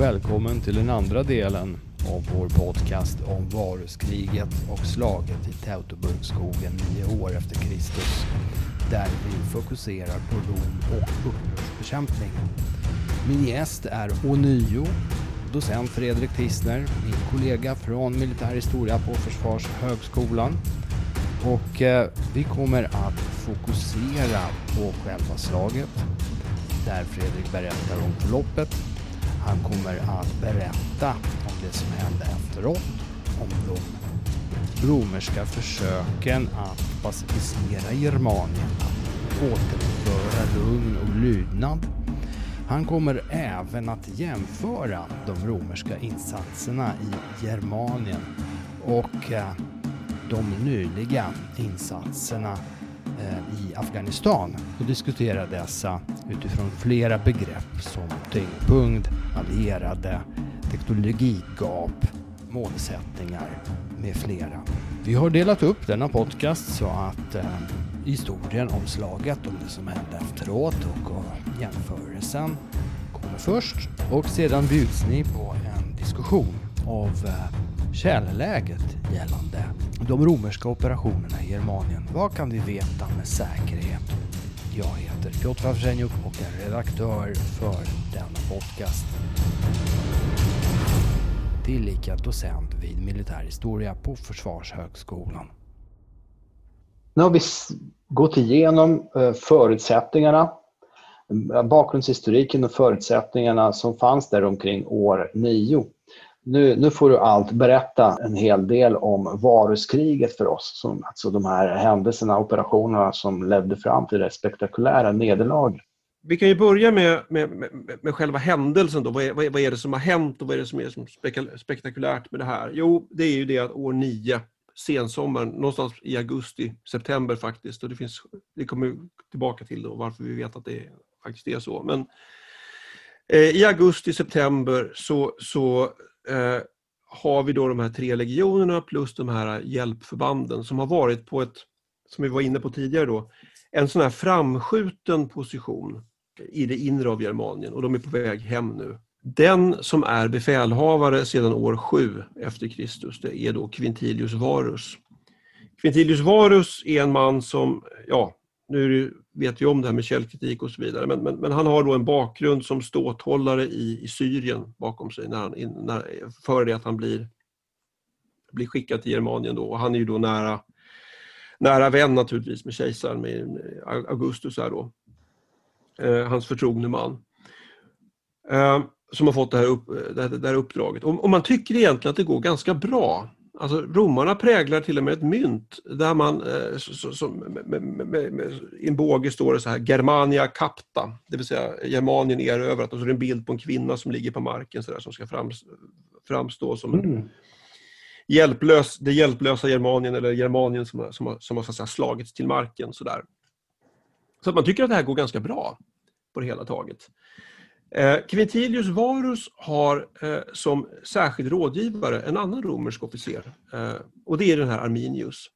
välkommen till den andra delen av vår podcast om varuskriget och slaget i Teutoburgskogen nio år efter Kristus. Där vi fokuserar på Rom och upprorsbekämpning. Min gäst är ånyo docent Fredrik Tissner, min kollega från militärhistoria på Försvarshögskolan. Och eh, vi kommer att fokusera på själva slaget, där Fredrik berättar om förloppet. Han kommer att berätta om det som hände efteråt, om de romerska försöken att pacificera Germanien, att återföra lugn och lydnad. Han kommer även att jämföra de romerska insatserna i Germanien och eh, de nyliga insatserna Eh, i Afghanistan och diskutera dessa utifrån flera begrepp som tyngdpunkt, allierade, teknologigap, målsättningar med flera. Vi har delat upp denna podcast så att eh, historien om slaget, om det som hände efteråt och, och jämförelsen kommer först och sedan bjuds ni på en diskussion av eh, källäget gällande de romerska operationerna i Germanien. Vad kan vi veta med säkerhet? Jag heter Piotr Wawrzeniuk och är redaktör för denna podcast. Tillika docent vid militärhistoria på Försvarshögskolan. Nu har vi gått igenom eh, förutsättningarna, eh, bakgrundshistoriken och förutsättningarna som fanns där omkring år 9 nu, nu får du allt berätta en hel del om varuskriget för oss. Som, alltså de här händelserna, operationerna som ledde fram till det spektakulära nederlaget. Vi kan ju börja med, med, med, med själva händelsen. Då. Vad, är, vad är det som har hänt och vad är det som är som spektakulärt med det här? Jo, det är ju det att år 9, sensommaren, någonstans i augusti, september faktiskt, och det, finns, det kommer tillbaka till då, varför vi vet att det faktiskt är så. Men eh, i augusti, september så, så eh, har vi då de här tre legionerna plus de här hjälpförbanden som har varit på ett, som vi var inne på tidigare då, en sån här framskjuten position i det inre av Germanien och de är på väg hem nu. Den som är befälhavare sedan år 7 efter Kristus, det är då Quintilius Varus. Quintilius Varus är en man som, ja, nu är det vet ju om det här med källkritik och så vidare, men, men, men, han har då en bakgrund som ståthållare i, i Syrien bakom sig när han, när, före det att han blir, blir skickad till Germanien. Då. Och han är ju då nära, nära vän naturligtvis med kejsaren, med Augustus, här då. Eh, hans förtrogne man. Eh, som har fått det här, upp, det här, det här uppdraget. Och, och man tycker egentligen att det går ganska bra Alltså romarna präglar till och med ett mynt där man, eh, så, så, med, med, med, i en båge står det så här Germania capta, det vill säga Germanien erövrat och så är det en bild på en kvinna som ligger på marken så där, som ska fram, framstå som mm. hjälplös, det hjälplösa Germanien eller Germanien som, som, som har så säga, slagits till marken. Så, där. så att man tycker att det här går ganska bra på det hela taget. Eh, Quintilius Varus har eh, som särskild rådgivare en annan romersk officer eh, och det är den här Arminius.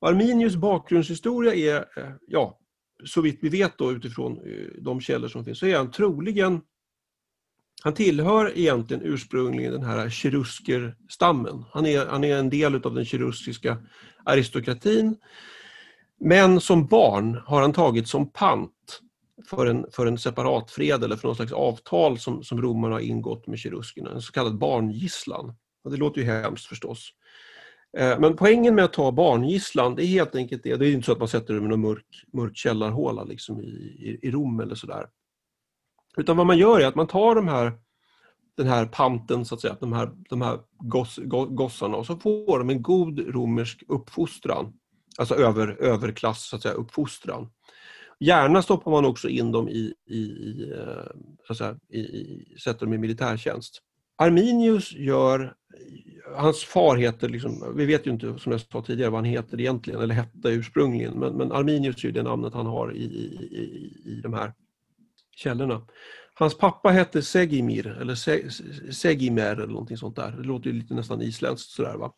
Arminius bakgrundshistoria är, ja, så vitt vi vet då utifrån de källor som finns, så är han troligen han tillhör egentligen ursprungligen den här kiruskerstammen. Han är, han är en del av den kiruskiska aristokratin. Men som barn har han tagit som pant för en, för en separat fred eller för något slags avtal som, som romarna har ingått med kiruskerna, en så kallad barngisslan. Och det låter ju hemskt förstås. Eh, men poängen med att ta barngisslan, det är helt enkelt det. Det är inte så att man sätter dem i någon mörk, mörk källarhåla liksom i, i, i Rom eller sådär. Utan vad man gör är att man tar de här, den här panten, så att säga, de här, de här goss, gossarna och så får de en god romersk uppfostran. Alltså över, överklass, så att säga, uppfostran. Gärna stoppar man också in dem i, i, eh, så att säga, i, i sätter dem i militärtjänst. Arminius gör, hans far heter, liksom, vi vet ju inte som jag sa tidigare vad han heter egentligen, eller hette ursprungligen, men, men Arminius är det namnet han har i, i, i de här källorna. Hans pappa hette Segimir, eller Se, Segimer eller någonting sånt där. Det låter ju lite nästan isländskt sådär va.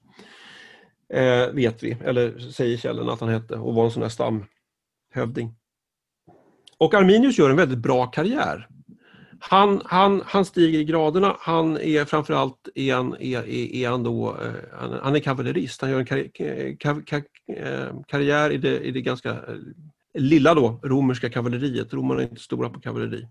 Eh, vet vi, eller säger källorna att han hette och var en sån här stamhövding. Och Arminius gör en väldigt bra karriär. Han, han, han stiger i graderna. Han är framförallt är han, är, är han då, eh, han, han är kavallerist. Han gör en kar eh, kar eh, karriär i det, i det ganska lilla då, romerska kavalleriet. Romarna är inte stora på kavalleri.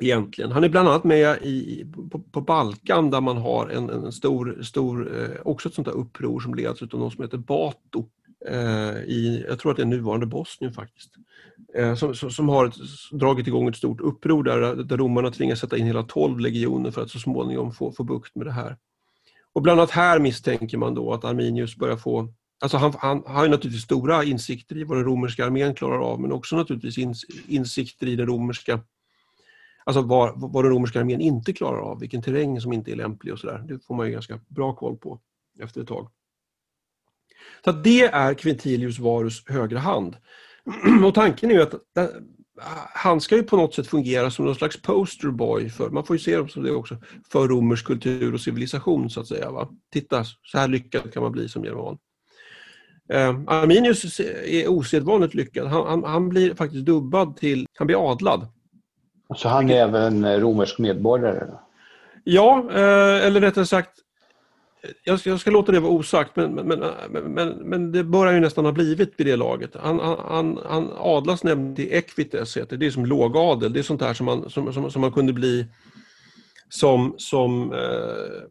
Egentligen. Han är bland annat med i, på, på Balkan där man har en, en stor, stor också ett sånt där uppror som leds av någon som heter Bato. I, jag tror att det är nuvarande Bosnien faktiskt. Eh, som, som har ett, dragit igång ett stort uppror där, där romarna tvingas sätta in hela 12 legioner för att så småningom få, få bukt med det här. Och bland annat här misstänker man då att Arminius börjar få Alltså han, han, han har ju naturligtvis stora insikter i vad den romerska armén klarar av men också naturligtvis ins, insikter i den romerska Alltså vad, vad den romerska armén inte klarar av, vilken terräng som inte är lämplig och sådär. Det får man ju ganska bra koll på efter ett tag. Så det är Quintilius Varus högra hand. Och tanken är ju att han ska ju på något sätt fungera som någon slags posterboy för, man får ju se dem som det också, för romersk kultur och civilisation så att säga. Va? Titta, så här lyckad kan man bli som german. Eh, Arminius är osedvanligt lyckad. Han, han, han, blir faktiskt dubbad till, han blir adlad. Så han är även romersk medborgare? Ja, eh, eller rättare sagt, jag ska, jag ska låta det vara osagt, men, men, men, men, det bör han ju nästan ha blivit vid det laget. Han, han, han adlas nämligen till equites, heter det. är som lågadel. Det är sånt där som man, som, som, som man kunde bli som, som eh,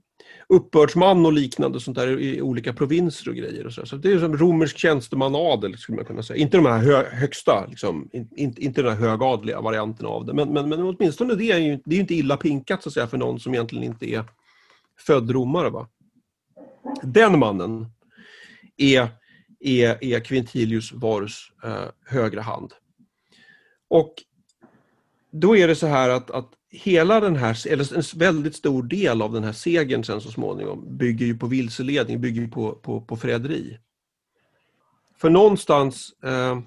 uppbördsman och liknande sånt där i olika provinser och grejer. Och så. så det är som romersk tjänstemanadel skulle man kunna säga. Inte de här hö, högsta, liksom, in, inte den här högadliga varianten av det. Men, men, men åtminstone det är ju, det är ju inte illa pinkat så att säga för någon som egentligen inte är född romare. Va? Den mannen är, är, är Quintilius Varus eh, högra hand. Och då är det så här att, att hela den här, eller en väldigt stor del av den här segern sen så småningom bygger ju på vilseledning, bygger på, på, på förräderi. För någonstans eh,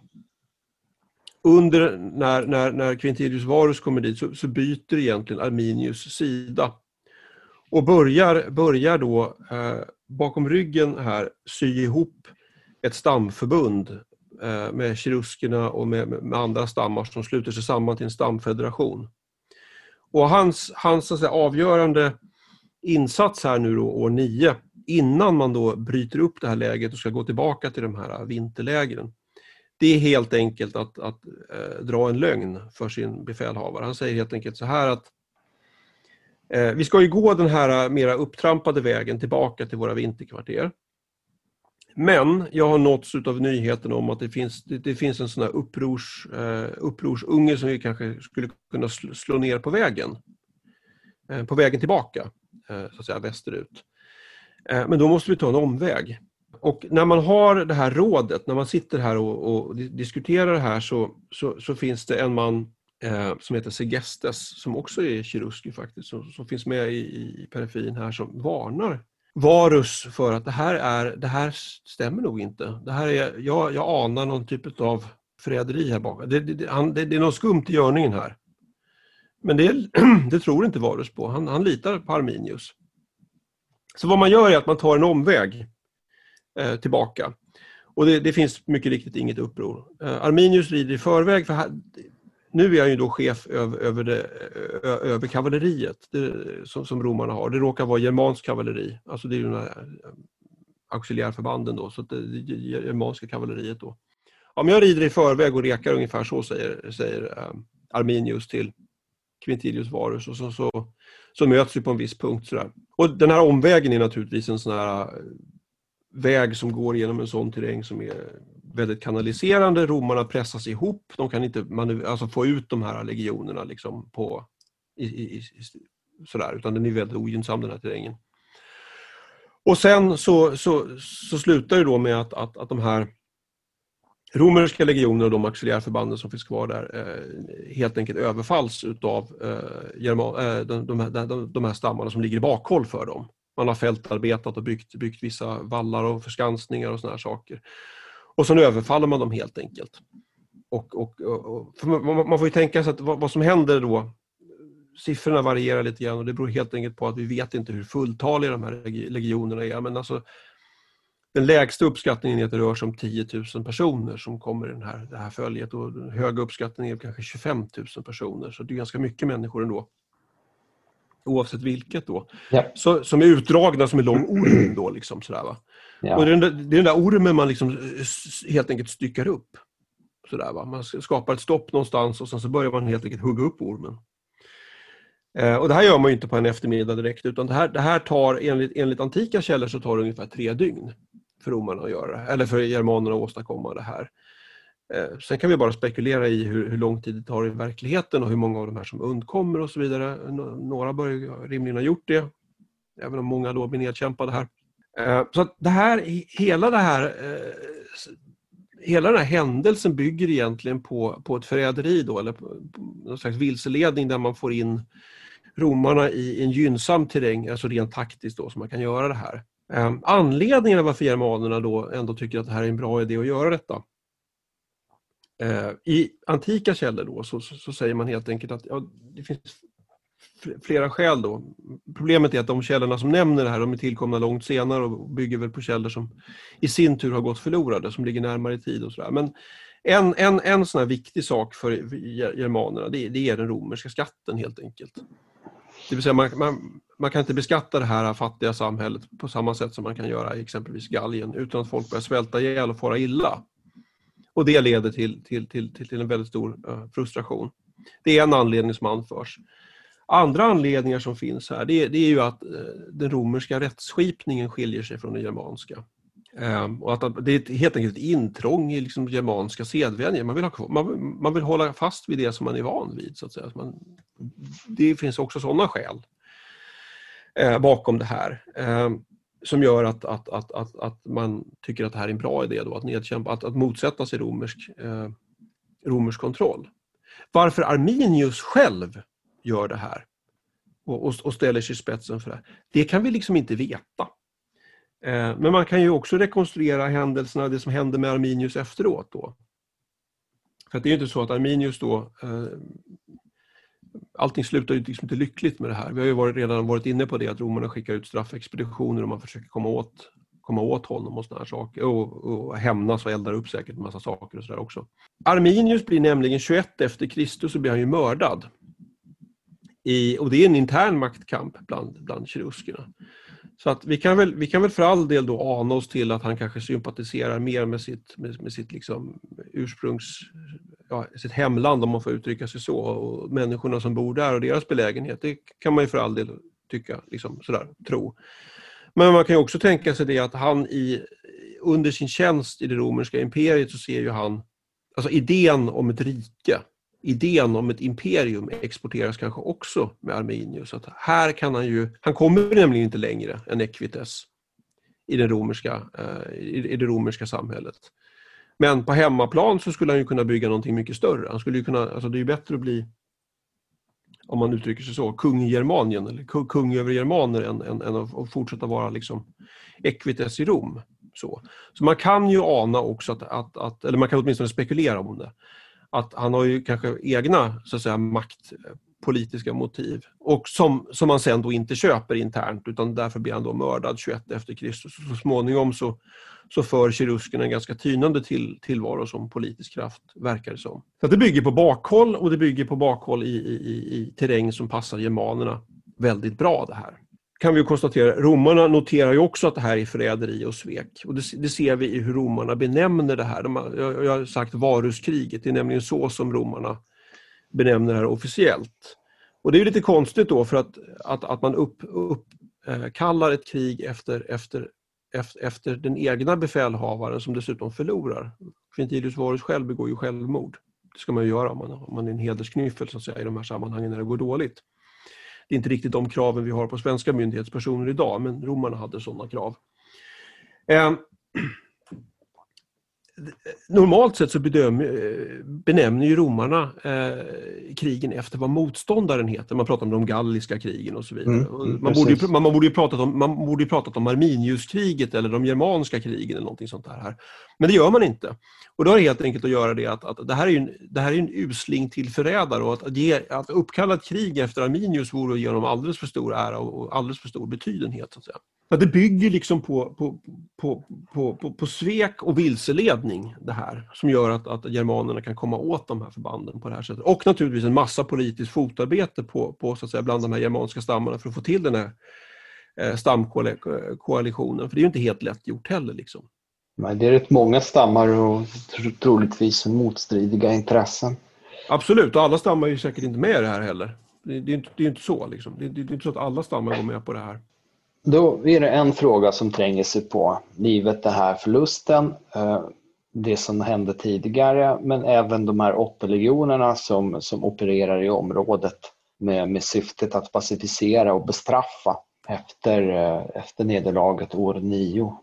under när, när, när Quintilius Varus kommer dit så, så byter egentligen Arminius sida och börjar, börjar då eh, bakom ryggen här sy ihop ett stamförbund eh, med kiruskerna och med, med, andra stammar som sluter sig samman till en stamfederation. Och hans, hans säga, avgörande insats här nu då, år 9, innan man då bryter upp det här läget och ska gå tillbaka till de här vinterlägren, det är helt enkelt att, att eh, dra en lögn för sin befälhavare. Han säger helt enkelt så här att Eh, vi ska ju gå den här eh, mera upptrampade vägen tillbaka till våra vinterkvarter. Men jag har nåtts av nyheten om att det finns, det, det finns en sån här upprors, eh, upprorsunge som vi kanske skulle kunna slå ner på vägen. Eh, på vägen tillbaka, eh, så att säga västerut. Eh, men då måste vi ta en omväg. Och när man har det här rådet, när man sitter här och, och diskuterar det här så, så, så finns det en man eh, som heter Segestes som också är kiruski faktiskt, som, som finns med i, i periferin här som varnar Varus för att det här, är, det här stämmer nog inte. Det här är, jag, jag anar någon typ av förräderi här bakom. Det, det, han, det, det är något skumt i görningen här. Men det, det tror inte Varus på. Han, han litar på Arminius. Så vad man gör är att man tar en omväg eh, tillbaka. Och det, det, finns mycket riktigt inget uppror. Eh, Arminius rider i förväg, för här, nu är han ju då chef över, över, det, över kavalleriet det, som, som romarna har. Det råkar vara germansk kavalleri, alltså det är ju de här eh, auxiliärförbanden då, så det, det germanska kavalleriet då. Om jag rider i förväg och rekar ungefär så, säger, säger eh, Arminius till Quintilius Varus och så, så, så möts vi på en viss punkt. Sådär. Och den här omvägen är naturligtvis en sån här eh, väg som går genom en sån terräng som är väldigt kanaliserande. Romarna pressas ihop. De kan inte alltså få ut de här legionerna liksom på, i, i, sådär, utan den är väldigt ogynnsam den här terrängen. Och sen så, så, så slutar det då med att, att, att de här romerska legionerna och de auxiliärförbanden som finns kvar där eh, helt enkelt överfalls utav eh, German, eh, de, de, de, de här stammarna som ligger i bakhåll för dem. Man har fältarbetat och byggt, byggt vissa vallar och förskansningar och såna här saker. Och sen överfaller man dem helt enkelt. Och, och, och man, får ju tänka sig att vad, vad, som händer då, siffrorna varierar lite grann och det beror helt enkelt på att vi vet inte hur fulltaliga de här legionerna är. Men alltså, Den lägsta uppskattningen är att det rör sig om 10 000 personer som kommer i den här, det här följet och den höga uppskattningen är kanske 25 000 personer, så det är ganska mycket människor ändå. Oavsett vilket då. Ja. Så, som är utdragna som en lång orm då. Liksom, sådär, va? Ja. Och det är, den där, det är den där ormen man liksom eh, helt enkelt styckar upp. Sådär, va? Man skapar ett stopp någonstans och sen så börjar man helt enkelt hugga upp ormen. Eh, och det här gör man ju inte på en eftermiddag direkt utan det här, det här tar enligt, enligt antika källor så tar det ungefär tre dygn för romarna att göra det, eller för germanerna att åstadkomma det här. Eh, sen kan vi bara spekulera i hur, hur lång tid det tar i verkligheten och hur många av de här som undkommer och så vidare. Några bör ju rimligen ha gjort det, även om många då blir nedkämpade här. Eh, så att det här, hela det här eh, Hela den här händelsen bygger egentligen på, på ett förräderi då, eller på, någon slags vilseledning där man får in romarna i en gynnsam terräng, alltså rent taktiskt då, så man kan göra det här. Eh, anledningen varför germanerna då ändå tycker att det här är en bra idé att göra detta. I antika källor då så, så, så säger man helt enkelt att ja, det finns flera skäl då. Problemet är att de källorna som nämner det här de är tillkomna långt senare och bygger väl på källor som i sin tur har gått förlorade, som ligger närmare i tid och sådär. Men en, en, en sån här viktig sak för germanerna det, är- det är den romerska skatten helt enkelt. Det vill säga man, man, man kan inte beskatta det här fattiga samhället på samma sätt som man kan göra i exempelvis Gallien utan att folk börjar svälta ihjäl och fara illa. Och det leder till, till, till, till, till en väldigt stor eh, frustration. Det är en anledning som anförs. Andra anledningar som finns här det är, det är ju att eh, den romerska rättsskipningen skiljer sig från den germanska. Ehm, och att det är helt enkelt ett intrång i liksom germanska sedvänjor. Man vill, ha, man, man vill hålla fast vid det som man är van vid. Så att säga. Man, det finns också sådana skäl eh, bakom det här. Ehm, som gör att, att, att, att, att man tycker att det här är en bra idé då, att nedkämpa, att, att motsätta sig romersk, eh, romersk kontroll. Varför Arminius själv gör det här och, och, och ställer sig i spetsen för det här, det kan vi liksom inte veta. Eh, men man kan ju också rekonstruera händelserna, det som hände med Arminius efteråt. Då. För att det är ju inte så att Arminius då eh, allting slutar ju liksom inte lyckligt med det här. Vi har ju varit, redan varit inne på det att romarna skickar ut straffexpeditioner och man försöker komma åt, komma åt honom och sådana här saker. Och, och hämnas och eldar upp säkert en massa saker och sådär också. Arminius blir nämligen 21 efter Kristus så blir han ju mördad. I, och det är en intern maktkamp bland, bland keruskerna. Så att vi kan, väl, vi kan väl för all del då ana oss till att han kanske sympatiserar mer med sitt, med, med sitt liksom ursprungs, ja, sitt hemland om man får uttrycka sig så och människorna som bor där och deras belägenhet. Det kan man ju för all del tycka, liksom, sådär, tro. Men man kan ju också tänka sig det att han i, under sin tjänst i det romerska imperiet så ser ju han, alltså idén om ett rike, idén om ett imperium exporteras kanske också med Arminius. Att här kan han ju, han kommer nämligen inte längre än Equites i, den romerska, eh, i, det romerska samhället. Men på hemmaplan så skulle han ju kunna bygga någonting mycket större. Han skulle ju kunna, alltså det är ju bättre att bli, om man uttrycker sig så, kung i Germanien eller kung över germaner än, än, än att att fortsätta vara liksom Equites i Rom. Så, så man kan ju ana också att, att, att, eller man kan åtminstone spekulera om det, att han har ju kanske egna så att säga, maktpolitiska motiv och som, som man sen då inte köper internt utan därför blir han då mördad 21 efter Kristus. Så småningom så, så för kiruskerna en ganska tynande till, tillvaro som politisk kraft, verkar det som. Så det bygger på bakhåll och det bygger på bakhåll i, i, i, i terräng som passar germanerna väldigt bra det här kan vi konstatera, romarna noterar ju också att det här är förräderi och svek. Och det, det ser vi i hur romarna benämner det här. De har, jag, jag har sagt varuskriget, det är nämligen så som romarna benämner det här officiellt. Och det är ju lite konstigt då för att, att, att man uppkallar upp, eh, ett krig efter, efter, efter, efter den egna befälhavaren som dessutom förlorar. Quintilius Varus själv begår ju självmord. Det ska man ju göra om man, om man är en hedersknyffel så att säga, i de här sammanhangen när det går dåligt. Det är inte riktigt de kraven vi har på svenska myndighetspersoner idag, men romarna hade sådana krav. Ehm, Normalt sett så bedöm, eh, benämner ju romarna eh, krigen efter vad motståndaren heter. Man pratar om de galliska krigen och så vidare. Mm, mm, man, borde ju, man, man borde ju pratat om, man borde ju pratat om Arminiuskriget eller de germanska krigen eller någonting sånt där. Här. Men det gör man inte. Och då har det helt enkelt att göra det att, att det här är en, det här är en usling till förrädare och att, att, ge, att uppkalla ett krig efter Arminius vore att ge honom alldeles för stor ära och, alldeles för stor betydenhet. Så att säga. Ja, det bygger liksom på, på, på, på, på, på svek och vilseledning det här som gör att, att germanerna kan komma åt de här förbanden på det här sättet. Och naturligtvis en massa politiskt fotarbete på, på, så att säga, bland de här germanska stammarna för att få till den här eh, stamkoalitionen. För det är ju inte helt lätt gjort heller. Liksom. Men det är rätt många stammar och troligtvis motstridiga intressen. Absolut, och alla stammar är ju säkert inte med i det här heller. Det, det är inte, det är inte så. Liksom. Det, det är inte så att alla stammar går med på det här. Då är det en fråga som tränger sig på, givet den här förlusten, eh, det som hände tidigare, men även de här åtta legionerna som, som opererar i området med, med syftet att pacificera och bestraffa efter, eh, efter nederlaget år 9.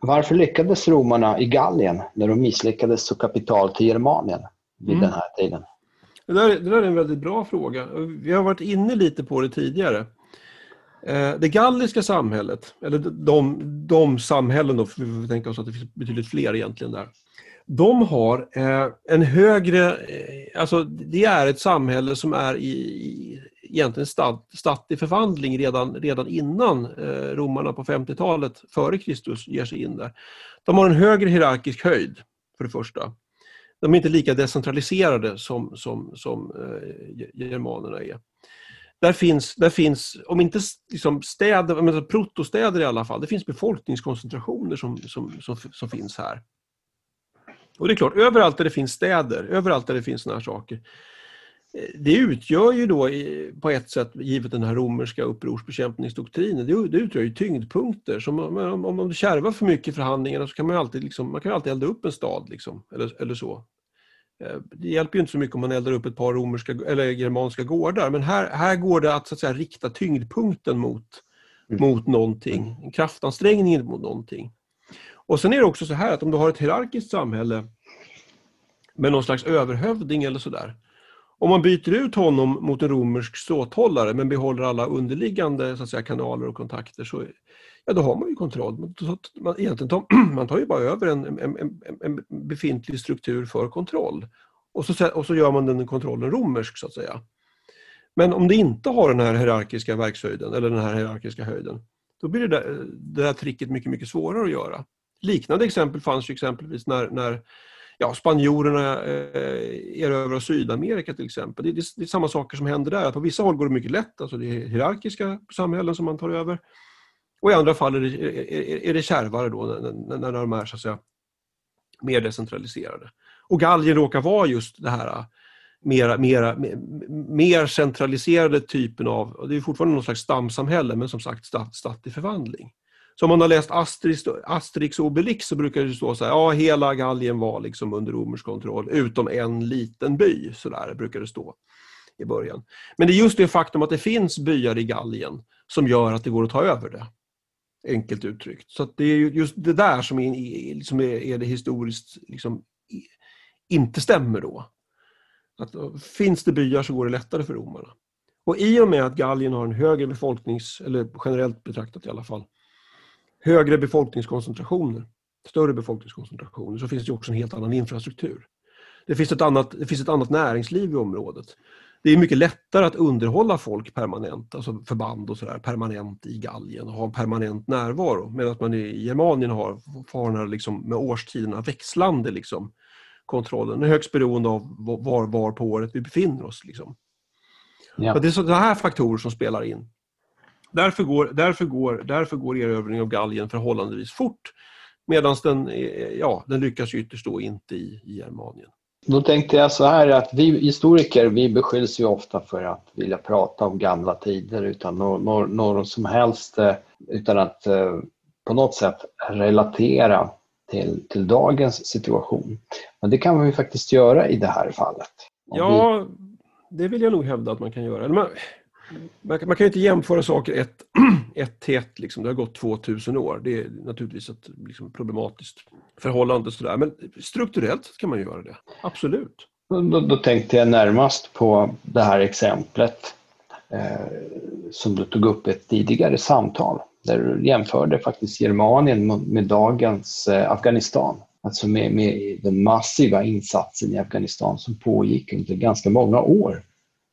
Varför lyckades romarna i Gallien när de misslyckades så kapitalt till Germanien vid mm. den här tiden? Det där, det där är en väldigt bra fråga. Vi har varit inne lite på det tidigare. Eh, det galliska samhället, eller de, de samhällen då, för vi får tänka oss att det finns betydligt fler egentligen där. De har eh, en högre, eh, alltså det är ett samhälle som är i, egentligen statt i förvandling redan, redan innan romarna på 50-talet före Kristus ger sig in där. De har en högre hierarkisk höjd, för det första. De är inte lika decentraliserade som, som, som germanerna är. Där finns, där finns om inte liksom städer, men protostäder i alla fall, det finns befolkningskoncentrationer som, som, som, som finns här. Och det är klart, överallt där det finns städer, överallt där det finns sådana här saker, eh, det utgör ju då på ett sätt, givet den här romerska upprorsbekämpningsdoktrinen, det, det utgör ju tyngdpunkter. Som, om, om det kärvar för mycket i förhandlingarna så kan man ju alltid, liksom, man kan alltid elda upp en stad. Liksom, eller, eller så. Eh, det hjälper ju inte så mycket om man eldar upp ett par romerska, eller germanska gårdar, men här, här går det att, så att säga, rikta tyngdpunkten mot, mm. mot någonting, en kraftansträngning mot någonting. Och sen är det också så här att om du har ett hierarkiskt samhälle med någon slags överhövding eller sådär, om man byter ut honom mot en romersk ståthållare men behåller alla underliggande så att säga, kanaler och kontakter så ja, då har man ju kontroll. Man, man, egentligen tar, man tar ju bara över en, en, en, en befintlig struktur för kontroll. Och så, och så gör man den kontrollen romersk så att säga. Men om det inte har den här hierarkiska verkshöjden eller den här hierarkiska höjden, då blir det där, det där tricket mycket, mycket svårare att göra. Liknande exempel fanns ju exempelvis när, när ja, spanjorerna eh, erövrar Sydamerika till exempel. Det, det, det, är samma saker som händer där. På vissa håll går det mycket lätt, alltså det är hierarkiska samhällen som man tar över. Och i andra fall är det, är, är det kärvare då när, när de är så att säga, mer decentraliserade. Och Gallien råkar vara just det här äh, mera, mera, mer centraliserade typen av, det är fortfarande någon slags stamsamhälle men som sagt stat, stat i förvandling. Så om man har läst Asterix, Asterix och Obelix så brukar det stå så här, ja hela Gallien var liksom under romersk kontroll utom en liten by, så där brukar det stå i början. Men det är just det faktum att det finns byar i Gallien som gör att det går att ta över det. Enkelt uttryckt. Så det är just det där som är, liksom är det historiskt liksom, inte stämmer då. Att, eh, finns det byar så går det lättare för romarna. Och i och med att Gallien har en högre befolknings, eller generellt betraktat i alla fall, högre befolkningskoncentrationer, större befolkningskoncentrationer, så finns det också en helt annan infrastruktur. Det finns ett annat, det finns ett annat näringsliv i området. Det är mycket lättare att underhålla folk permanent, alltså förband och sådär, permanent i Gallien och ha en permanent närvaro. Medan man i Germanien har, har den liksom, med årstiderna växlande liksom, kontrollen. Den är högst beroende av var, var på året vi befinner oss. Liksom. Ja. det är sådana här faktorer som spelar in. Därför går, därför går, därför går erövringen av Gallien förhållandevis fort medan den, ja, den lyckas ytterst då inte i, i Germanien. Då tänkte jag så här att vi historiker vi beskylls ju ofta för att vilja prata om gamla tider utan någon, någon som helst, eh, utan att eh, på något sätt relatera till, till dagens situation. Men det kan vi faktiskt göra i det här fallet. Ja, vi... det vill jag nog hävda att man kan göra. Man, man, kan ju inte jämföra saker ett, ett till ett. Liksom. Det har gått 2000 år. Det är naturligtvis ett liksom, problematiskt förhållande. Sådär. Men strukturellt kan man göra det. Absolut. Då, då, tänkte jag närmast på det här exemplet eh, som du tog upp i ett tidigare samtal. Där du jämförde faktiskt Germanien med, med dagens eh, Afghanistan. Alltså med, med den massiva insatsen i Afghanistan som pågick under ganska många år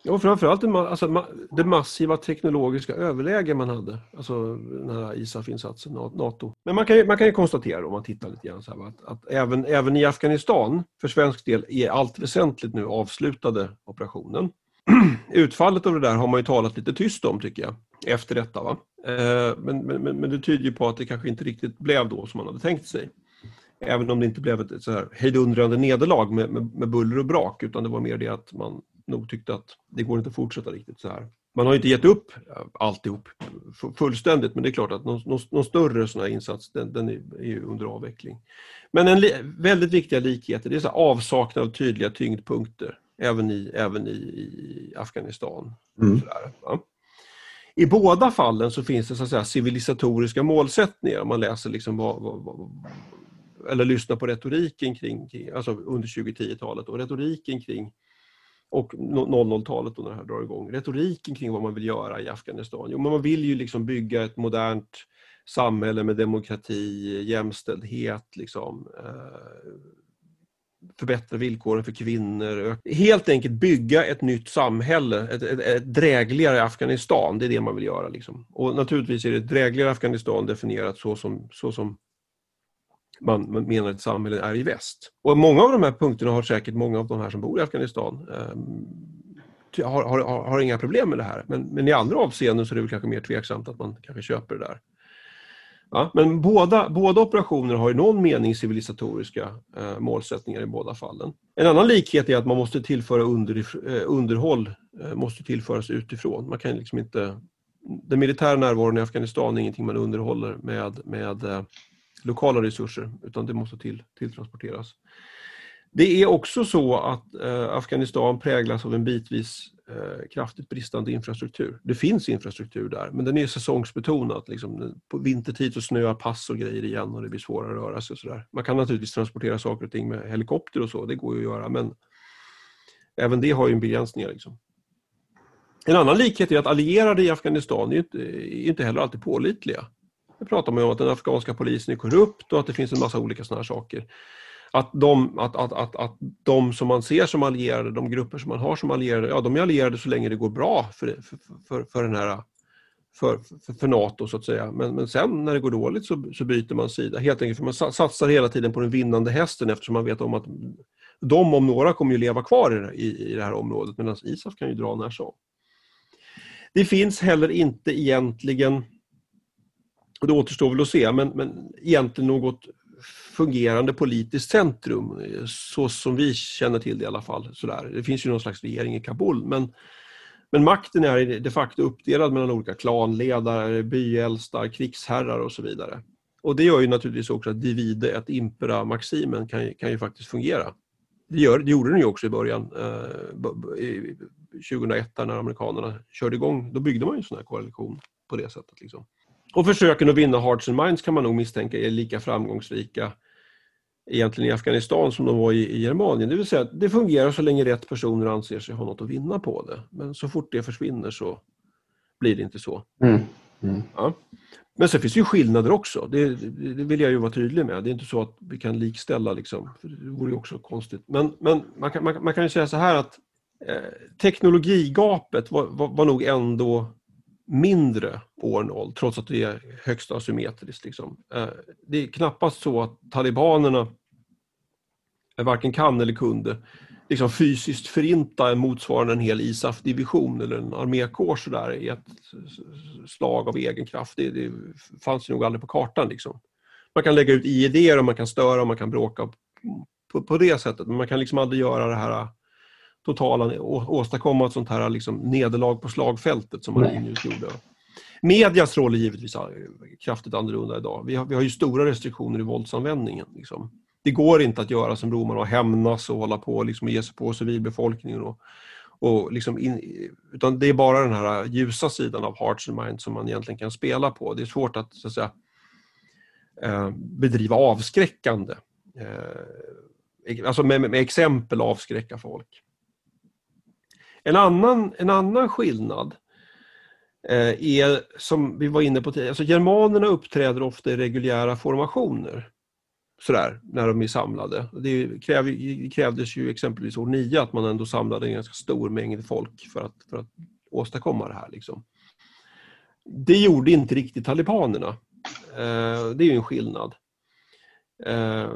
och framförallt det, alltså, det massiva teknologiska överläge man hade. Alltså den här ISAF-insatsen, NATO. Men man kan, ju, man kan ju konstatera om man tittar lite grann så här, att, att även, även i Afghanistan, för svensk del, är allt väsentligt nu avslutade operationen. Utfallet av det där har man ju talat lite tyst om tycker jag, efter detta. Va? Eh, men, men, men det tyder ju på att det kanske inte riktigt blev då som man hade tänkt sig. Även om det inte blev ett så här hejdundrande nederlag med, med, med buller och brak utan det var mer det att man nog tyckte att det går inte att fortsätta riktigt så här. Man har inte gett upp alltihop fullständigt men det är klart att någon, någon, större sån här insats den, den är, är under avveckling. Men en väldigt viktiga likheter det är så avsaknad av tydliga tyngdpunkter även i, även i, i Afghanistan. Mm. Sådär, I båda fallen så finns det så att säga, civilisatoriska målsättningar om man läser liksom vad, vad, vad, eller lyssnar på retoriken kring, alltså under 2010-talet och retoriken kring och 00-talet när det här drar igång. Retoriken kring vad man vill göra i Afghanistan. Jo, men man vill ju liksom bygga ett modernt samhälle med demokrati, jämställdhet, liksom, eh, förbättra villkoren för kvinnor. Helt enkelt bygga ett nytt samhälle, ett, ett, ett drägligare Afghanistan. Det är det man vill göra. Liksom. Och naturligtvis är det ett drägligare Afghanistan definierat så som, så som man, man menar att samhället är i väst. Och många av de här punkterna har säkert många av de här som bor i Afghanistan eh, har, har, har, inga problem med det här. Men, men i andra avseenden så är det väl kanske mer tveksamt att man kanske köper det där. Ja, men båda, båda operationer har i någon mening civilisatoriska eh, målsättningar i båda fallen. En annan likhet är att man måste tillföra under, eh, underhåll, eh, måste tillföras utifrån. Man kan liksom inte, den militära närvaron i Afghanistan är ingenting man underhåller med, med eh, lokala resurser utan det måste till, tilltransporteras. Det är också så att eh, Afghanistan präglas av en bitvis eh, kraftigt bristande infrastruktur. Det finns infrastruktur där men den är säsongsbetonad. Liksom, på vintertid så snöar pass och grejer igen och det blir svårare att röra sig. Och så där. Man kan naturligtvis transportera saker och ting med helikopter och så, det går ju att göra men även det har ju en begränsning. Liksom. En annan likhet är att allierade i Afghanistan är inte, är inte heller alltid pålitliga. Det pratar man om att den afghanska polisen är korrupt och att det finns en massa olika sådana här saker. Att de, att, att, att, att de som man ser som allierade, de grupper som man har som allierade, ja de är allierade så länge det går bra för, för, för, för den här för, för, för, NATO så att säga. Men, men sen när det går dåligt så, så byter man sida. Helt enkelt för man satsar hela tiden på den vinnande hästen eftersom man vet om att de om några kommer ju leva kvar i, i, i det här området medan ISAF kan ju dra när som. Det finns heller inte egentligen det återstår väl att se, men, men egentligen något fungerande politiskt centrum, så som vi känner till det i alla fall. Sådär. Det finns ju någon slags regering i Kabul, men, men makten är de facto uppdelad mellan olika klanledare, byäldstar, krigsherrar och så vidare. Och det gör ju naturligtvis också att divide et impera maximen kan, kan ju faktiskt fungera. Det, gör, det gjorde den ju också i början, eh, 2001 när amerikanerna körde igång. Då byggde man ju en sån här koalition på det sättet. Liksom. Och försöken att vinna Hearts and Minds kan man nog misstänka är lika framgångsrika egentligen i Afghanistan som de var i, i Germanien. Det vill säga att det fungerar så länge rätt personer anser sig ha något att vinna på det. Men så fort det försvinner så blir det inte så. Mm. Mm. Ja. Men sen finns det ju skillnader också. Det, det, vill jag ju vara tydlig med. Det är inte så att vi kan likställa, liksom, för det vore ju också konstigt. Men, men man, kan, man, man kan ju säga så här att eh, teknologigapet var, var, var nog ändå mindre år 0 trots att det är högst asymmetriskt. Liksom. Eh, det är knappast så att talibanerna varken kan eller kunde liksom fysiskt förinta en motsvarande en hel ISAF-division eller en armékår sådär i ett slag av egen kraft. Det, det fanns ju nog aldrig på kartan. Liksom. Man kan lägga ut IED och man kan störa och man kan bråka på, på det sättet men man kan liksom aldrig göra det här totala, åstadkomma ett sånt här liksom nederlag på slagfältet som Marinus gjorde. Medias roll är givetvis kraftigt annorlunda idag. Vi har, vi har ju stora restriktioner i våldsanvändningen. Liksom. Det går inte att göra som romarna och hämnas och hålla på liksom, och ge sig på civilbefolkningen. Och, och liksom in, utan det är bara den här ljusa sidan av Hearts and Minds som man egentligen kan spela på. Det är svårt att, så att säga, eh, bedriva avskräckande. Eh, alltså med, med exempel avskräcka folk. En annan, en annan skillnad eh, är, som vi var inne på tidigare, alltså germanerna uppträder ofta i reguljära formationer. sådär, när de är samlade. Det, kräv, det krävdes ju exempelvis år 9 att man ändå samlade en ganska stor mängd folk för att, för att åstadkomma det här. Liksom. Det gjorde inte riktigt talibanerna. Eh, det är ju en skillnad. Eh,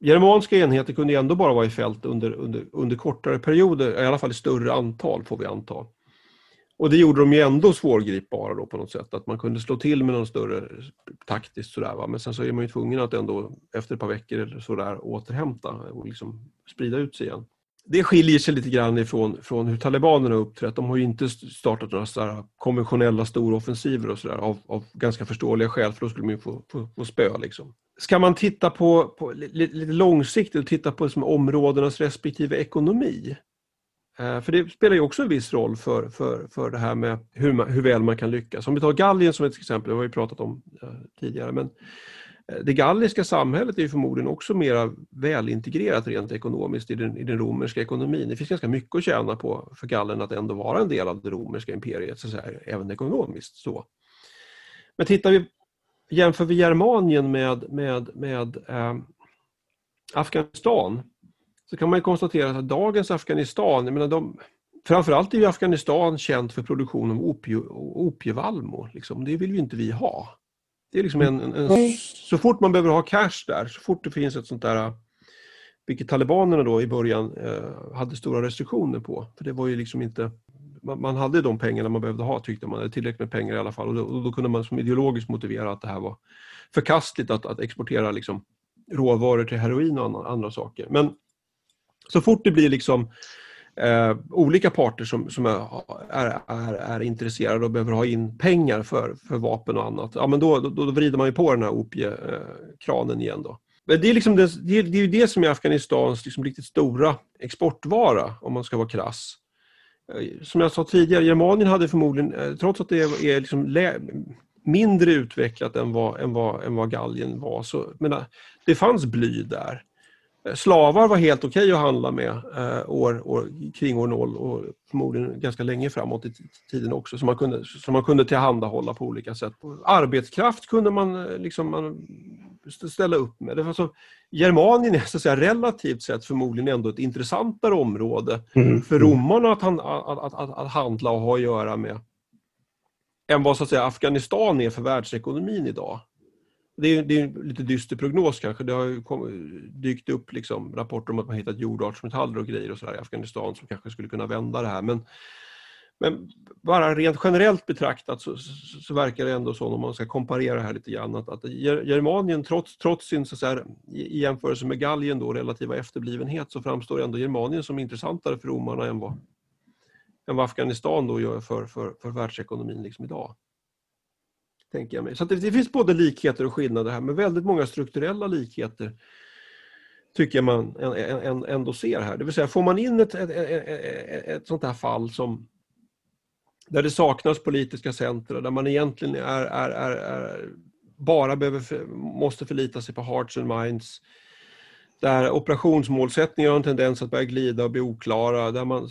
Germanska enheter kunde ändå bara vara i fält under, under, under kortare perioder, i alla fall i större antal får vi anta. Och det gjorde de ju ändå svårgripbara då på något sätt, att man kunde slå till med någon större taktiskt sådär. Va? Men sen så är man ju tvungen att ändå efter ett par veckor eller sådär återhämta och liksom sprida ut sig igen. Det skiljer sig lite grann ifrån från hur talibanerna har uppträtt. De har ju inte startat några sådär konventionella storoffensiver och sådär av, av ganska förståeliga skäl för då skulle man ju få, få, få spö. Liksom. Ska man titta på, på lite, lite långsiktigt och titta på liksom områdenas respektive ekonomi Eh, för det spelar ju också en viss roll för, för, för det här med hur, man, hur väl man kan lyckas. Om vi tar Gallien som ett exempel, det har vi pratat om eh, tidigare, men eh, det galliska samhället är ju förmodligen också mer välintegrerat rent ekonomiskt i den, i den romerska ekonomin. Det finns ganska mycket att tjäna på för gallen att ändå vara en del av det romerska imperiet, så att säga, även ekonomiskt. Så. Men tittar vi, jämför vi Germanien med, med, med eh, Afghanistan så kan man konstatera att dagens Afghanistan, jag menar de, framförallt är ju Afghanistan känt för produktion av opie, opievallmo. Liksom. Det vill ju inte vi ha. Det är liksom en, en, en, så fort man behöver ha cash där, så fort det finns ett sånt där vilket talibanerna då i början eh, hade stora restriktioner på. För det var ju liksom inte man, hade de pengarna man behövde ha tyckte man, tillräckligt med pengar i alla fall. Och då, och då, kunde man som ideologiskt motivera att det här var förkastligt att, att exportera liksom råvaror till heroin och andra, andra saker. Men så fort det blir liksom eh, olika parter som, som är, är, är, är, intresserade och behöver ha in pengar för, för vapen och annat, ja men då, då, då vrider man ju på den här opiekranen igen då. Men det är, liksom det, det, är, det är ju det som är Afghanistans liksom riktigt stora exportvara, om man ska vara krass. Som jag sa tidigare, Germanien hade förmodligen, eh, trots att det är liksom mindre utvecklat än vad, än vad, än vad Gallien var, så menar, det fanns bly där. Eh, slavar var helt okej okay att handla med eh, år, år, kring år 0 och förmodligen ganska länge framåt i tiden också som man kunde, som man kunde tillhandahålla på olika sätt. Arbetskraft kunde man, eh, liksom, man ställa upp med. Det var så, Germanien är så att säga, relativt sett förmodligen ändå ett intressantare område mm. för romarna att, att, att, att, handla och ha att göra med än vad så att säga, Afghanistan är för världsekonomin idag det är, det är en lite dyster prognos kanske. Det har ju dykt upp liksom rapporter om att man hittat jordartsmetaller och grejer och sådär i Afghanistan som kanske skulle kunna vända det här. Men, men bara rent generellt betraktat så, så, så, verkar det ändå så, om man ska komparera det här lite grann, att, att Germanien trots, trots sin så här, i jämförelse med Gallien då, relativa efterblivenhet så framstår ändå Germanien som intressantare för romarna än vad, än vad Afghanistan då gör för, för, för världsekonomin liksom idag tänker jag mig. Så det, det, finns både likheter och skillnader här, men väldigt många strukturella likheter tycker jag man ändå ser här. Det vill säga, får man in ett, ett, ett, ett sånt här fall som där det saknas politiska centra, där man egentligen är, är, är, är bara behöver, måste förlita sig på hearts and minds, där operationsmålsättningar har en tendens att börja glida och bli oklara. Där man,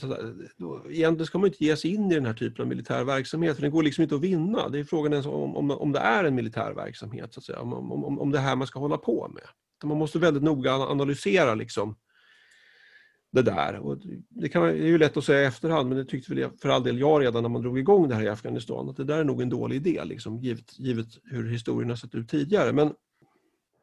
då, egentligen ska man inte ge sig in i den här typen av militär verksamhet, för den går liksom inte att vinna. Det är frågan om, om, om det är en militär verksamhet, så att säga. Om, om, om det här man ska hålla på med. Man måste väldigt noga analysera liksom, det där. Och det, kan, det är ju lätt att säga i efterhand, men det tyckte väl för all del jag redan när man drog igång det här i Afghanistan, att det där är nog en dålig idé, liksom, givet, givet hur historien har sett ut tidigare. Men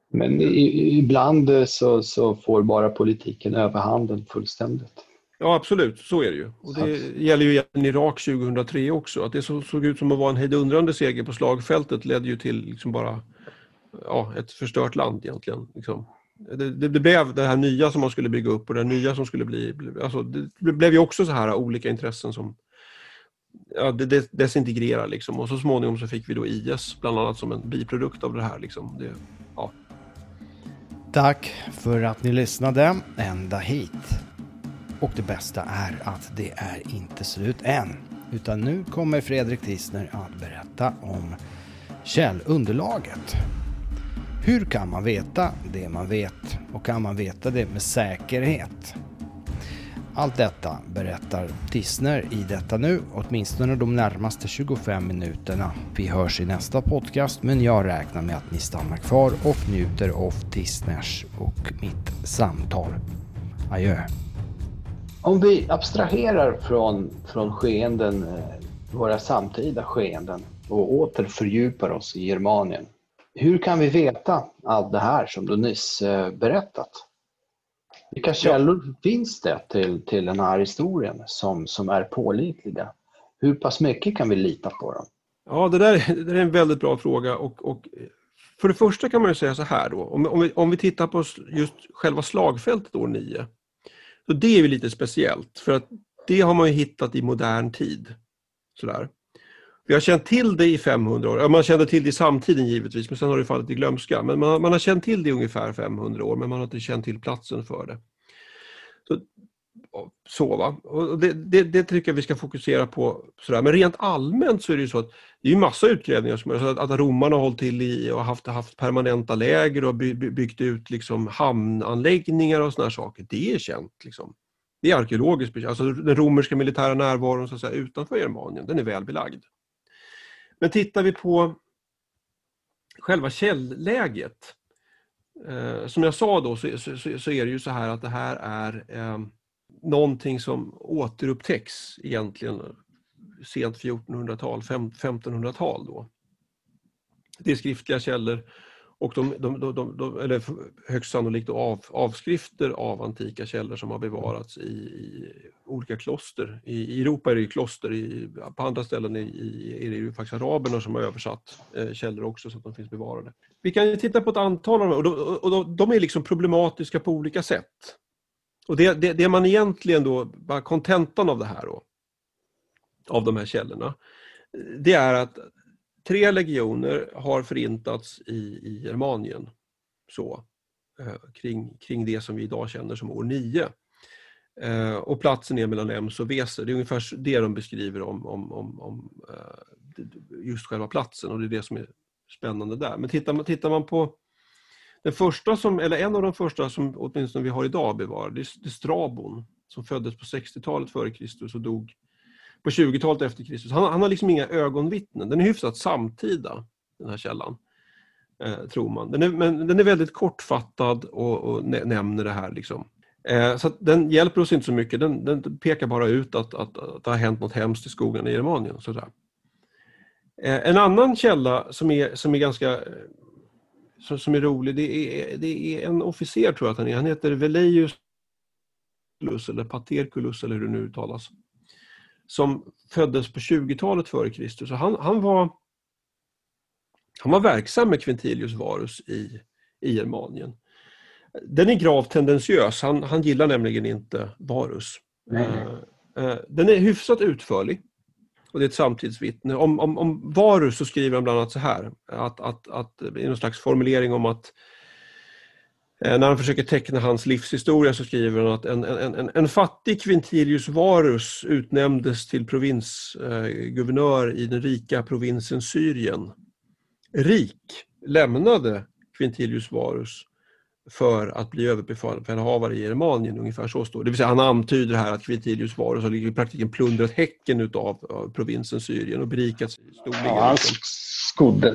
men i, ibland så, så får bara politiken överhanden fullständigt. Ja, absolut. Så är det ju. Och det gäller ju i Irak 2003 också. Att det såg ut som att vara en hejdundrande seger på slagfältet ledde ju till liksom bara ja, ett förstört land egentligen. Liksom. Det, det, det, blev det här nya som man skulle bygga upp och det nya som skulle bli... Alltså, det blev ju också så här olika intressen som ja, det desintegrerar liksom. Och så småningom så fick vi då IS bland annat som en biprodukt av det här. Liksom. Det, ja. Tack för att ni lyssnade ända hit. Och det bästa är att det är inte slut än. Utan nu kommer Fredrik Tisner att berätta om källunderlaget. Hur kan man veta det man vet och kan man veta det med säkerhet? Allt detta berättar Tissner i detta nu, åtminstone de närmaste 25 minuterna. Vi hörs i nästa podcast, men jag räknar med att ni stannar kvar och njuter av Tissners och mitt samtal. Adjö. Om vi abstraherar från, från skeenden, eh, våra samtida skeenden och åter fördjupar oss i Germanien. Hur kan vi veta allt det här som du nyss eh, berättat? Vilka källor ja. finns det till, till den här historien som, som är pålitliga? Hur pass mycket kan vi lita på dem? Ja, det där, det där är en väldigt bra fråga. Och, och för det första kan man säga så här då, om, om, vi, om vi tittar på just själva slagfältet år 9. Så det är ju lite speciellt, för att det har man ju hittat i modern tid. Sådär. Vi har känt till det i 500 år. Man kände till det i samtiden givetvis, men sen har det fallit i glömska. Men man, man, har känt till det i ungefär 500 år, men man har inte känt till platsen för det. Så, så va? Och det, det, det, tycker jag vi ska fokusera på. Sådär. Men rent allmänt så är det ju så att det är massa utgrävningar som att, att romarna har hållit till i och haft, haft permanenta läger och by, byggt ut liksom hamnanläggningar och sådana saker. Det är känt. Liksom. Det är arkeologiskt Alltså den romerska militära närvaron så att säga, utanför Germanien, den är väl belagd. Men tittar vi på själva källläget. Eh, som jag sa då så, så, så, är det ju så här att det här är eh, någonting som återupptäcks egentligen sent 1400-tal, 1500-tal då. Det är skriftliga källor och de, de, de, de, eller högst sannolikt av, avskrifter av antika källor som har bevarats i, i olika kloster. I, I, Europa är det ju kloster, i, på andra ställen i, är det ju faktiskt araberna som har översatt eh, källor också så att de finns bevarade. Vi kan titta på ett antal av dem och, de, och de, de är liksom problematiska på olika sätt. Och det, det, det man egentligen då, bara kontentan av det här då, av de här källorna, det är att tre legioner har förintats i, i Germanien. Så, eh, kring, kring det som vi idag känner som år 9. Eh, och platsen är mellan Ems och Weser. Det är ungefär det de beskriver om, om, om, om eh, just själva platsen och det är det som är spännande där. Men tittar man, tittar man på den första som, eller en av de första som åtminstone vi har idag bevarad, det är Strabon som föddes på 60-talet före Kristus och dog på 20-talet efter Kristus. Han, han, har liksom inga ögonvittnen. Den är hyfsat samtida, den här källan. Eh, tror man. Den är, men den är väldigt kortfattad och, och nämner det här. Liksom. Eh, så den hjälper oss inte så mycket. Den, den pekar bara ut att, att, att, det har hänt något hemskt i skogen i Germanien. Sådär. Eh, en annan källa som är, som är ganska eh, som, som är rolig, det är, det är en officer tror jag att han är. Han heter Veleius eller Paterculus eller hur det nu uttalas som föddes på 20-talet före Kristus. Han, han, var, han var verksam med Quintilius Varus i, i Germanien. Den är gravt tendentiös, han, han gillar nämligen inte Varus. Uh, den är hyfsat utförlig och det är ett samtidsvittne. Om, om, om Varus så skriver han bland annat så här, att, att, att, i någon slags formulering om att när han försöker teckna hans livshistoria så skriver han att en, en, en, en fattig Quintilius Varus utnämndes till provinsguvernör eh, i den rika provinsen Syrien. Rik lämnade Quintilius Varus för att bli överbefälhavare i Germanien, ungefär så står det. Vill säga han antyder här att Quintilius Varus har i praktiken plundrat häcken utav provinsen Syrien och berikat sig. Ja, han, skodde,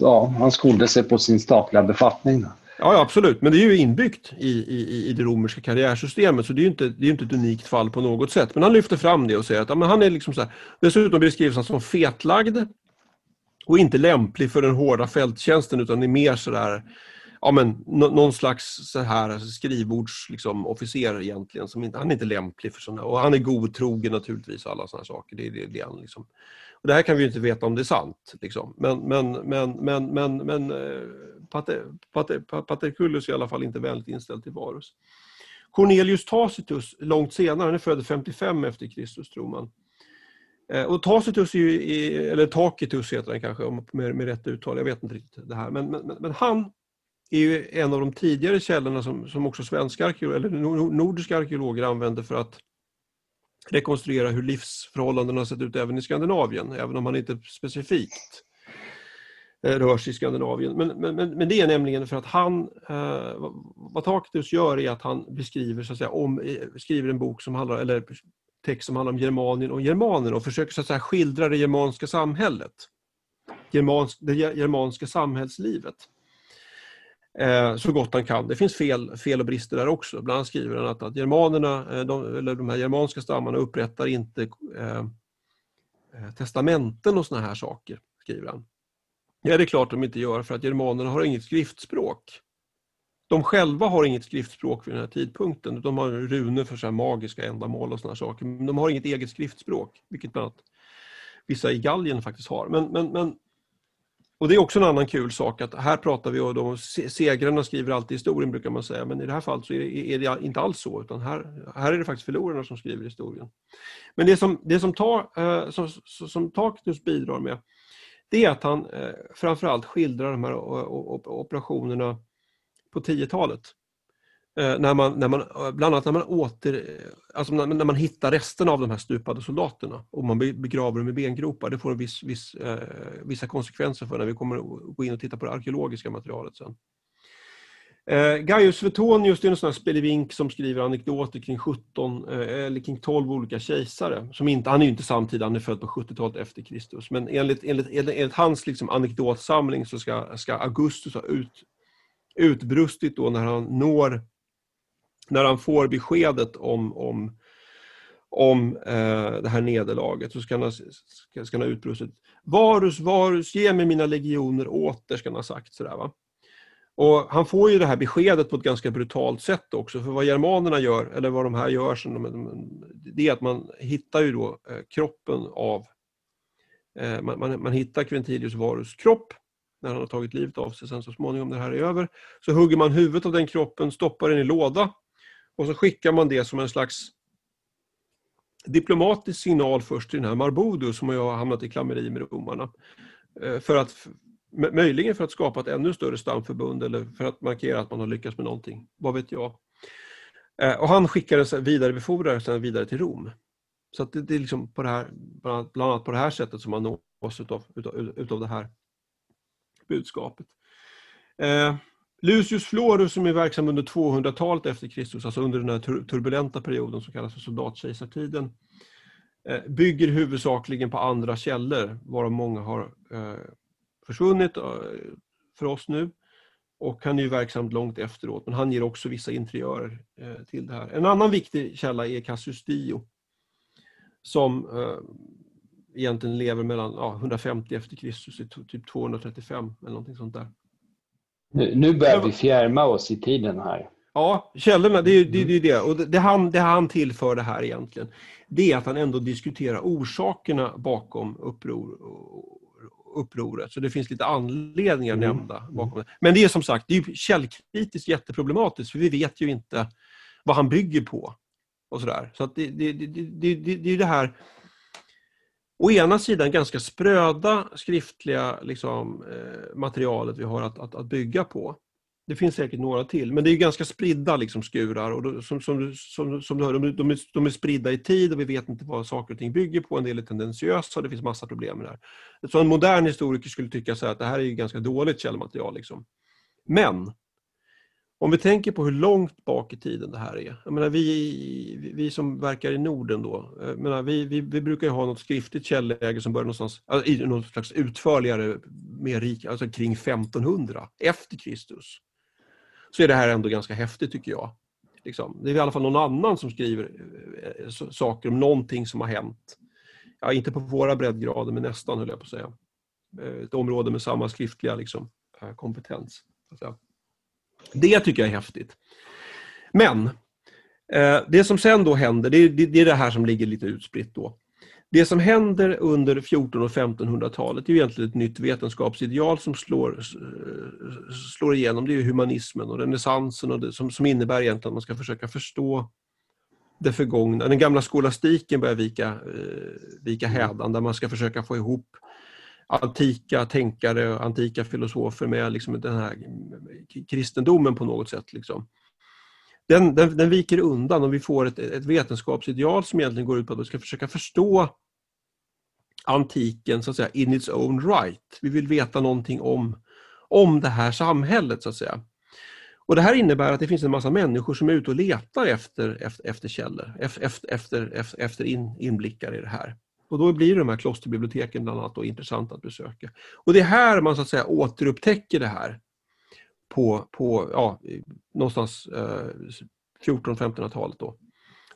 ja, han skodde sig på sin statliga befattning. Ja, absolut. Men det är ju inbyggt i, i, i det romerska karriärsystemet så det är ju inte, det är inte ett unikt fall på något sätt. Men han lyfter fram det och säger att ja, men han är liksom så här, dessutom beskrivs han som fetlagd och inte lämplig för den hårda fälttjänsten utan är mer sådär ja, men, någon slags så här skrivbordsofficer liksom, egentligen. Som inte, han är inte lämplig för sådana och han är godtrogen naturligtvis och alla sådana saker. Det, det, det, liksom. och det här kan vi ju inte veta om det är sant. Liksom. Men, men, men, men, men, men eh, eh, Paterculus är i alla fall inte vänligt inställd till Varus. Cornelius Tacitus, långt senare, han är född 55 efter Kristus tror man. Eh, och Tacitus, är ju, eller Tacitus heter han kanske med, med rätt uttal, jag vet inte riktigt det här. Men, men, men han är ju en av de tidigare källorna som, som också svenska arkeologer, eller nordiska arkeologer använder för att rekonstruera hur livsförhållandena har sett ut även i Skandinavien, även om han inte specifikt Eh, rör sig i Skandinavien. Men, men, men, det är nämligen för att han eh, vad Tacitus gör är att han beskriver, så att säga, om, eh, skriver en bok som handlar, eller text som handlar om Germanien och germanerna och försöker så att säga, skildra det germanska samhället. Germans, det germanska samhällslivet. Eh, så gott han kan. Det finns fel, fel och brister där också. Bland annat skriver han att, att germanerna, eh, de, eller de här germanska stammarna upprättar inte eh, testamenten och såna här saker, skriver han. Ja, det är klart de inte gör för att germanerna har inget skriftspråk. De själva har inget skriftspråk vid den här tidpunkten. De har runor för så magiska ändamål och såna saker. Men de har inget eget skriftspråk, vilket bland annat vissa i Gallien faktiskt har. Men, men, men, och det är också en annan kul sak att här pratar vi om segrarna skriver alltid historien brukar man säga, men i det här fallet så är det, är det inte alls så, utan här, här är det faktiskt förlorarna som skriver historien. Men det som, det som, ta, eh, som, som Tacitus bidrar med, det är att han eh, framförallt skildrar de här operationerna på 10-talet. Eh, när man, när man, bland annat när man, åter, eh, alltså när, när, man hittar resterna av de här stupade soldaterna och man begraver dem i bengropar. Det får en viss, viss, eh, vissa konsekvenser för när vi kommer att gå in och titta på det arkeologiska materialet sen. Eh, Gaius Suetonius är en sån här spelevink som skriver anekdoter kring 17 eh, eller kring 12 olika kejsare. Som inte, han är ju inte samtida, han är född på 70-talet efter Kristus. Men enligt, enligt, enligt hans liksom anekdotsamling så ska, ska Augustus ha ut, utbrustit då när han når när han får beskedet om, om, om eh, det här nederlaget så ska han, ska, ska han ha utbrustit Varus, Varus, ge mig mina legioner åter, ska han ha sagt. Sådär, va? Och Han får ju det här beskedet på ett ganska brutalt sätt också, för vad germanerna gör, eller vad de här gör, det är att man hittar ju då eh, kroppen av eh, man, man, man hittar Quintilius Varus kropp när han har tagit livet av sig sen så småningom när det här är över. Så hugger man huvudet av den kroppen, stoppar den i låda och så skickar man det som en slags diplomatisk signal först till den här Marbodus som har hamnat i klammeri med romarna. Eh, för att, möjligen för att skapa ett ännu större stamförbund eller för att markera att man har lyckats med någonting. Vad vet jag. Eh, och han skickades den sen vidare till Rom. Så det, det, är liksom på det här, bland annat på det här sättet som man nås utav, utav, utav det här budskapet. Eh, Lucius Florus som är verksam under 200-talet efter Kristus, alltså under den här turbulenta perioden som kallas för soldatkejsartiden, eh, bygger huvudsakligen på andra källor, varav många har eh, försvunnit eh, för oss nu. Och han är ju verksam långt efteråt, men han ger också vissa interiörer till det här. En annan viktig källa är Cassius Dio, som egentligen lever mellan ja, 150 efter Kristus till typ 235 eller någonting sånt där. Nu, nu börjar vi fjärma oss i tiden här. Ja, källorna, det är det. det, det. Och det, han, det han tillför det här egentligen, det är att han ändå diskuterar orsakerna bakom uppror, upproret. Så det finns lite anledningar mm. nämnda bakom det. Men det är som sagt, det är källkritiskt jätteproblematiskt, för vi vet ju inte vad han bygger på. Och sådär. Så att det, det, det, det, det, är det här å ena sidan ganska spröda skriftliga liksom, eh, materialet vi har att, att, att, bygga på. Det finns säkert några till, men det är ganska spridda liksom, skurar. Och då, som, som, som, som du hör, de, de, är, de är spridda i tid och vi vet inte vad saker och ting bygger på. En del är tendentiösa och det finns massa problem med det här. Så en modern historiker skulle tycka så att det här är ganska dåligt källmaterial. Liksom. Men om vi tänker på hur långt bak i tiden det här är. Jag menar, vi, vi som verkar i Norden då, eh, menar, vi, vi, vi brukar ha något skriftligt källäge som börjar någonstans, alltså, i något slags utförligare, mer rik, alltså kring 1500 efter Kristus. Så är det här ändå ganska häftigt tycker jag. Liksom. Det är i alla fall någon annan som skriver eh, saker om någonting som har hänt. Ja, inte på våra breddgrader, men nästan höll jag på att säga. Eh, ett område med samma skriftliga liksom, eh, kompetens. Det tycker jag är häftigt. Men det som sen då händer, det är det här som ligger lite utspritt då. Det som händer under 1400 och 1500-talet är egentligen ett nytt vetenskapsideal som slår, slår igenom. Det är humanismen och renässansen och det, som, som innebär egentligen att man ska försöka förstå det förgångna. Den gamla skolastiken börjar vika, eh, vika hädan där man ska försöka få ihop antika tänkare och antika filosofer med liksom den här kristendomen på något sätt. Liksom. Den, den, den, viker undan och vi får ett, ett vetenskapsideal som egentligen går ut på att vi ska försöka förstå antiken så att säga in its own right. Vi vill veta någonting om, om det här samhället så att säga. Och Det här innebär att det finns en massa människor som är ute och letar efter, efter, efter källor, efter, efter, efter, in, inblickar i det här. Och då blir de här klosterbiblioteken bland annat då intressanta att besöka. Och det är här man så att säga återupptäcker det här på, på ja, någonstans eh, 1400-1500-talet. Då.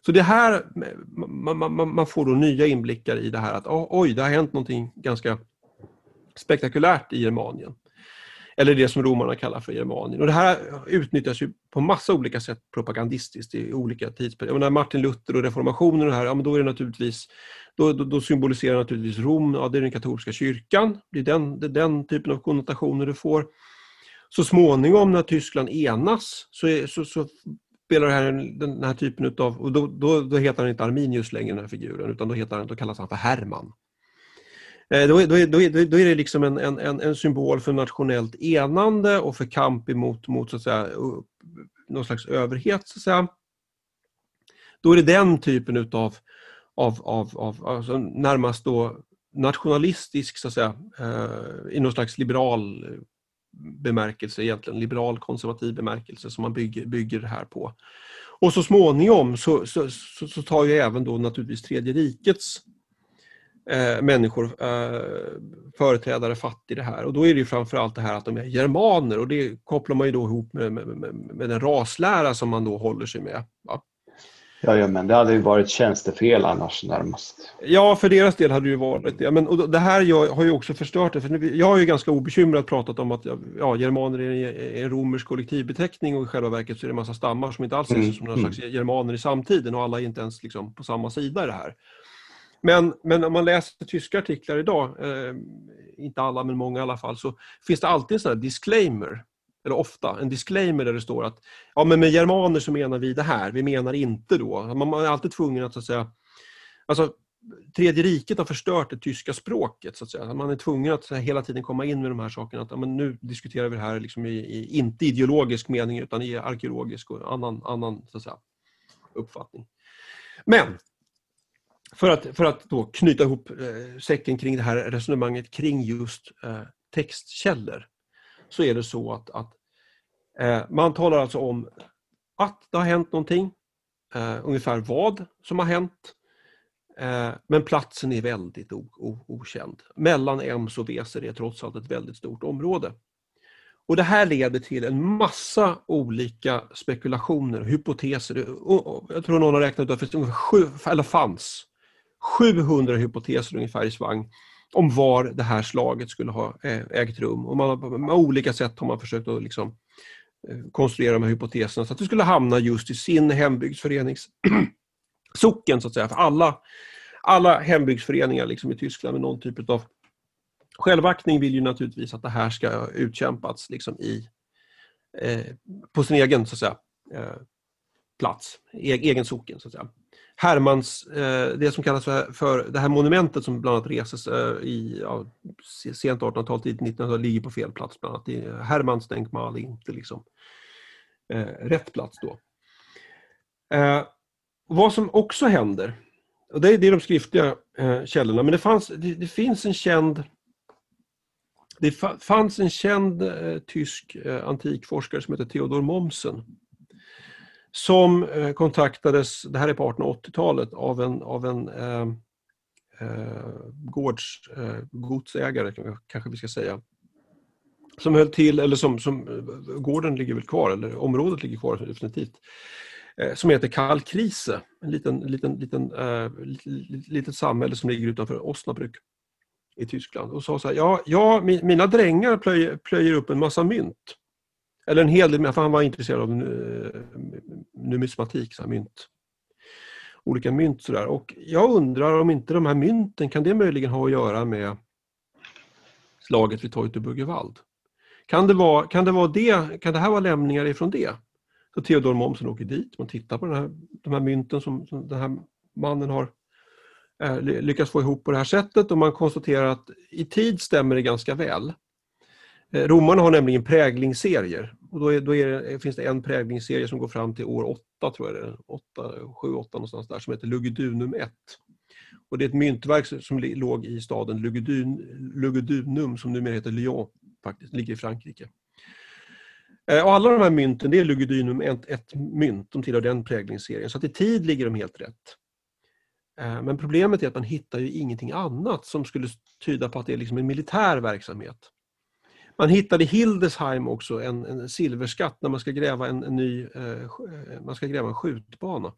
Så det här, man, man, man, får då nya inblickar i det här att oj, det har hänt någonting ganska spektakulärt i Germanien. Eller det som romarna kallar för Germanien. Och det här utnyttjas ju på massa olika sätt propagandistiskt i olika tidsperioder. När Martin Luther och reformationen och det här, ja, men då är det naturligtvis då, då, då, symboliserar naturligtvis Rom, ja, det är den katolska kyrkan. Det är den, det är den typen av konnotationer du får. Så småningom när Tyskland enas så, är, så, så spelar här, den här typen av, och då, då, då, heter han inte Arminius längre den här figuren, utan då, heter han, då kallas han för Herman. Eh, då, då, då, då, är det liksom en, en, en symbol för nationellt enande och för kamp emot mot, så att säga, någon slags överhet. Så att säga. Då är det den typen utav, av, av, av alltså närmast då nationalistisk, så att säga, eh, i någon slags liberal bemärkelse, egentligen liberal konservativ bemärkelse som man bygger, bygger det här på. Och så småningom så, så, så, så tar ju även då naturligtvis Tredje rikets eh, människor, eh, företrädare fatt i det här. Och då är det ju framförallt det här att de är germaner och det kopplar man ju då ihop med, med, med, med den raslära som man då håller sig med. Va? Ja, men det hade ju varit tjänstefel annars närmast. Ja, för deras del hade det ju varit det. Men och det här har ju också förstört det. För jag har ju ganska obekymrat pratat om att ja, germaner är en romersk kollektivbeteckning och i själva verket så är det en massa stammar som inte alls mm. som några slags germaner i samtiden och alla är inte ens liksom på samma sida i det här. Men, men om man läser tyska artiklar idag, eh, inte alla men många i alla fall, så finns det alltid en sån här disclaimer eller ofta, en disclaimer där det står att ja, men med germaner så menar vi det här, vi menar inte då. Man är alltid tvungen att, så att säga, alltså Tredje riket har förstört det tyska språket. så att säga. Man är tvungen att här, hela tiden komma in med de här sakerna. Att, ja, men nu diskuterar vi det här liksom i, i, inte ideologisk mening utan i arkeologisk och annan, annan så att säga, uppfattning. Men för att, för att då knyta ihop eh, säcken kring det här resonemanget kring just eh, textkällor så är det så att, att eh, man talar alltså om att det har hänt någonting, eh, ungefär vad som har hänt, eh, men platsen är väldigt okänd. Mellan Ems och Weser är trots allt ett väldigt stort område. Och Det här leder till en massa olika spekulationer, hypoteser. Jag tror någon har räknat ut att det fanns 700 hypoteser ungefär i svang om var det här slaget skulle ha eh, ägt rum. Och man, med olika sätt har man försökt att liksom, eh, konstruera de här hypoteserna så att det skulle hamna just i sin hembygdsförenings socken så att säga. För alla, alla hembygdsföreningar liksom i Tyskland med någon typ av självaktning vill ju naturligtvis att det här ska utkämpats liksom i, eh, på sin egen så att säga, eh, plats, e egen socken. Så att säga. Hermans, eh, det som kallas för, för det här monumentet som bland annat reses eh, i ja, sent 1800-tal, tidigt 1900-tal, ligger på fel plats. Bland annat. Hermans Denkmal är inte liksom eh, rätt plats då. Eh, vad som också händer, och det är, det är de skriftliga eh, källorna, men det, fanns, det, det finns en känd det fanns en känd eh, tysk eh, antikforskare som heter Theodor Mommsen som eh, kontaktades, det här är på 1880-talet, av en, av en eh, eh, gårds, eh, godsägare, kanske vi ska säga, som höll till, eller som, som eh, gården ligger väl kvar, eller området ligger kvar definitivt, eh, som heter Kalkrise, en liten, liten, liten, eh, litet samhälle som ligger utanför Osnabrück i Tyskland. Och sa så här, ja, ja mina drängar plöjer, plöjer upp en massa mynt eller en hel del, för han var intresserad av numismatik, så här, mynt. Olika mynt sådär. Och jag undrar om inte de här mynten, kan det möjligen ha att göra med slaget vid Teutoburgerwald? Kan det, vara, kan det vara det, kan det här vara lämningar ifrån det? Så Theodor Mommsen åker dit, man tittar på den här, de här mynten som, som den här mannen har eh, lyckats få ihop på det här sättet och man konstaterar att i tid stämmer det ganska väl. Eh, romarna har nämligen präglingsserier. Och då, är, då är det, finns det en präglingsserie som går fram till år 8, tror jag det är. 8, 7, 8 någonstans där, som heter Lugudunum 1. Och det är ett myntverk som låg i staden Lugudun, Lugudunum, som numera heter Lyon, faktiskt, ligger i Frankrike. Eh, och alla de här mynten, det är Lugudunum 1, ett mynt. de tillhör den präglingsserien. Så att i tid ligger de helt rätt. Eh, men problemet är att man hittar ju ingenting annat som skulle tyda på att det är liksom en militär verksamhet. Man hittade i Hildesheim också en, en silverskatt när man ska gräva en, en ny eh, eh, man ska gräva en skjutbana.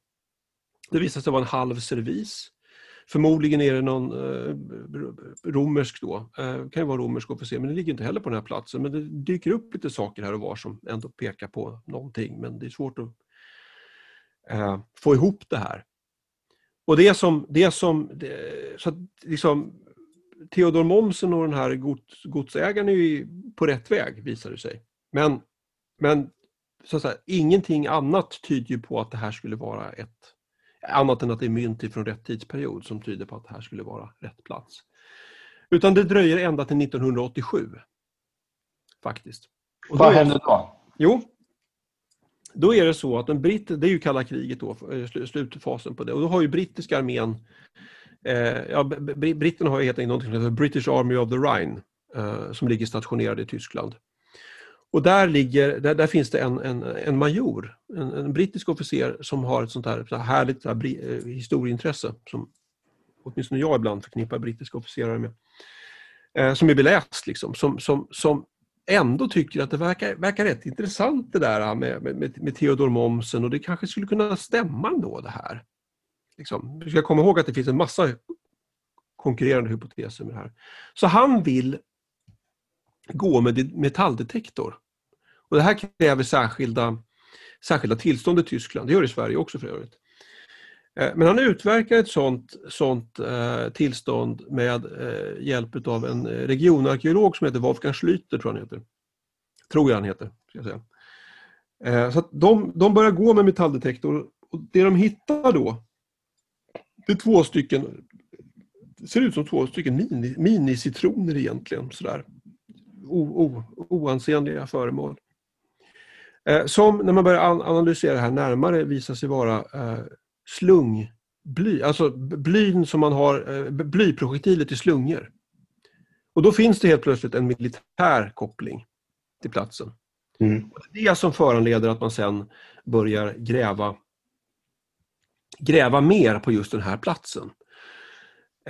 Det visade sig vara en halv servis. Förmodligen är det någon eh, romersk då, eh, kan ju vara romersk officer, men det ligger inte heller på den här platsen. Men det dyker upp lite saker här och var som ändå pekar på någonting, men det är svårt att eh, få ihop det här. Och det som, det som det, så att liksom, Theodor Momsen och den här gods, godsägaren är ju på rätt väg, visar det sig. Men, men så att säga, ingenting annat tyder ju på att det här skulle vara ett annat än att det är mynt från rätt tidsperiod som tyder på att det här skulle vara rätt plats. Utan det dröjer ända till 1987. Faktiskt. Och Vad händer då? Jo, då är det så att en britt, det är ju kalla kriget då, eh, slutfasen på det, och då har ju brittiska armén, eh, ja, britterna har helt enkelt något som heter British Army of the Rhine, eh, som ligger stationerad i Tyskland. Och där, ligger, där, där finns det en, en, en major, en, en, brittisk officer som har ett sånt här, så här härligt så här, eh, historieintresse som åtminstone jag ibland förknippar brittiska officerare med. Eh, som är beläst, liksom, som, som, som ändå tycker att det verkar, verkar rätt intressant det där med, med, med Theodor Momsen och det kanske skulle kunna stämma ändå det här. Liksom. Vi ska komma ihåg att det finns en massa konkurrerande hypoteser med det här. Så han vill gå med metalldetektor. Och det här kräver särskilda, särskilda tillstånd i Tyskland, det gör det i Sverige också för övrigt. Eh, men han utverkar ett sånt, sånt eh, tillstånd med eh, hjälp av en eh, regionarkeolog som heter Wolfgang Schlüter, tror, han heter. tror jag han heter. Ska jag säga. Eh, så de, de börjar gå med metalldetektor och det de hittar då, det är två stycken, ser ut som två stycken mini, minicitroner egentligen. Sådär o, o, oansenliga föremål. Eh, som när man börjar analysera det här närmare visar sig vara eh, slungbly, alltså blyn som man har, eh, blyprojektiler till slungor. Och då finns det helt plötsligt en militär koppling till platsen. Mm. Det är det som föranleder att man sen börjar gräva, gräva mer på just den här platsen.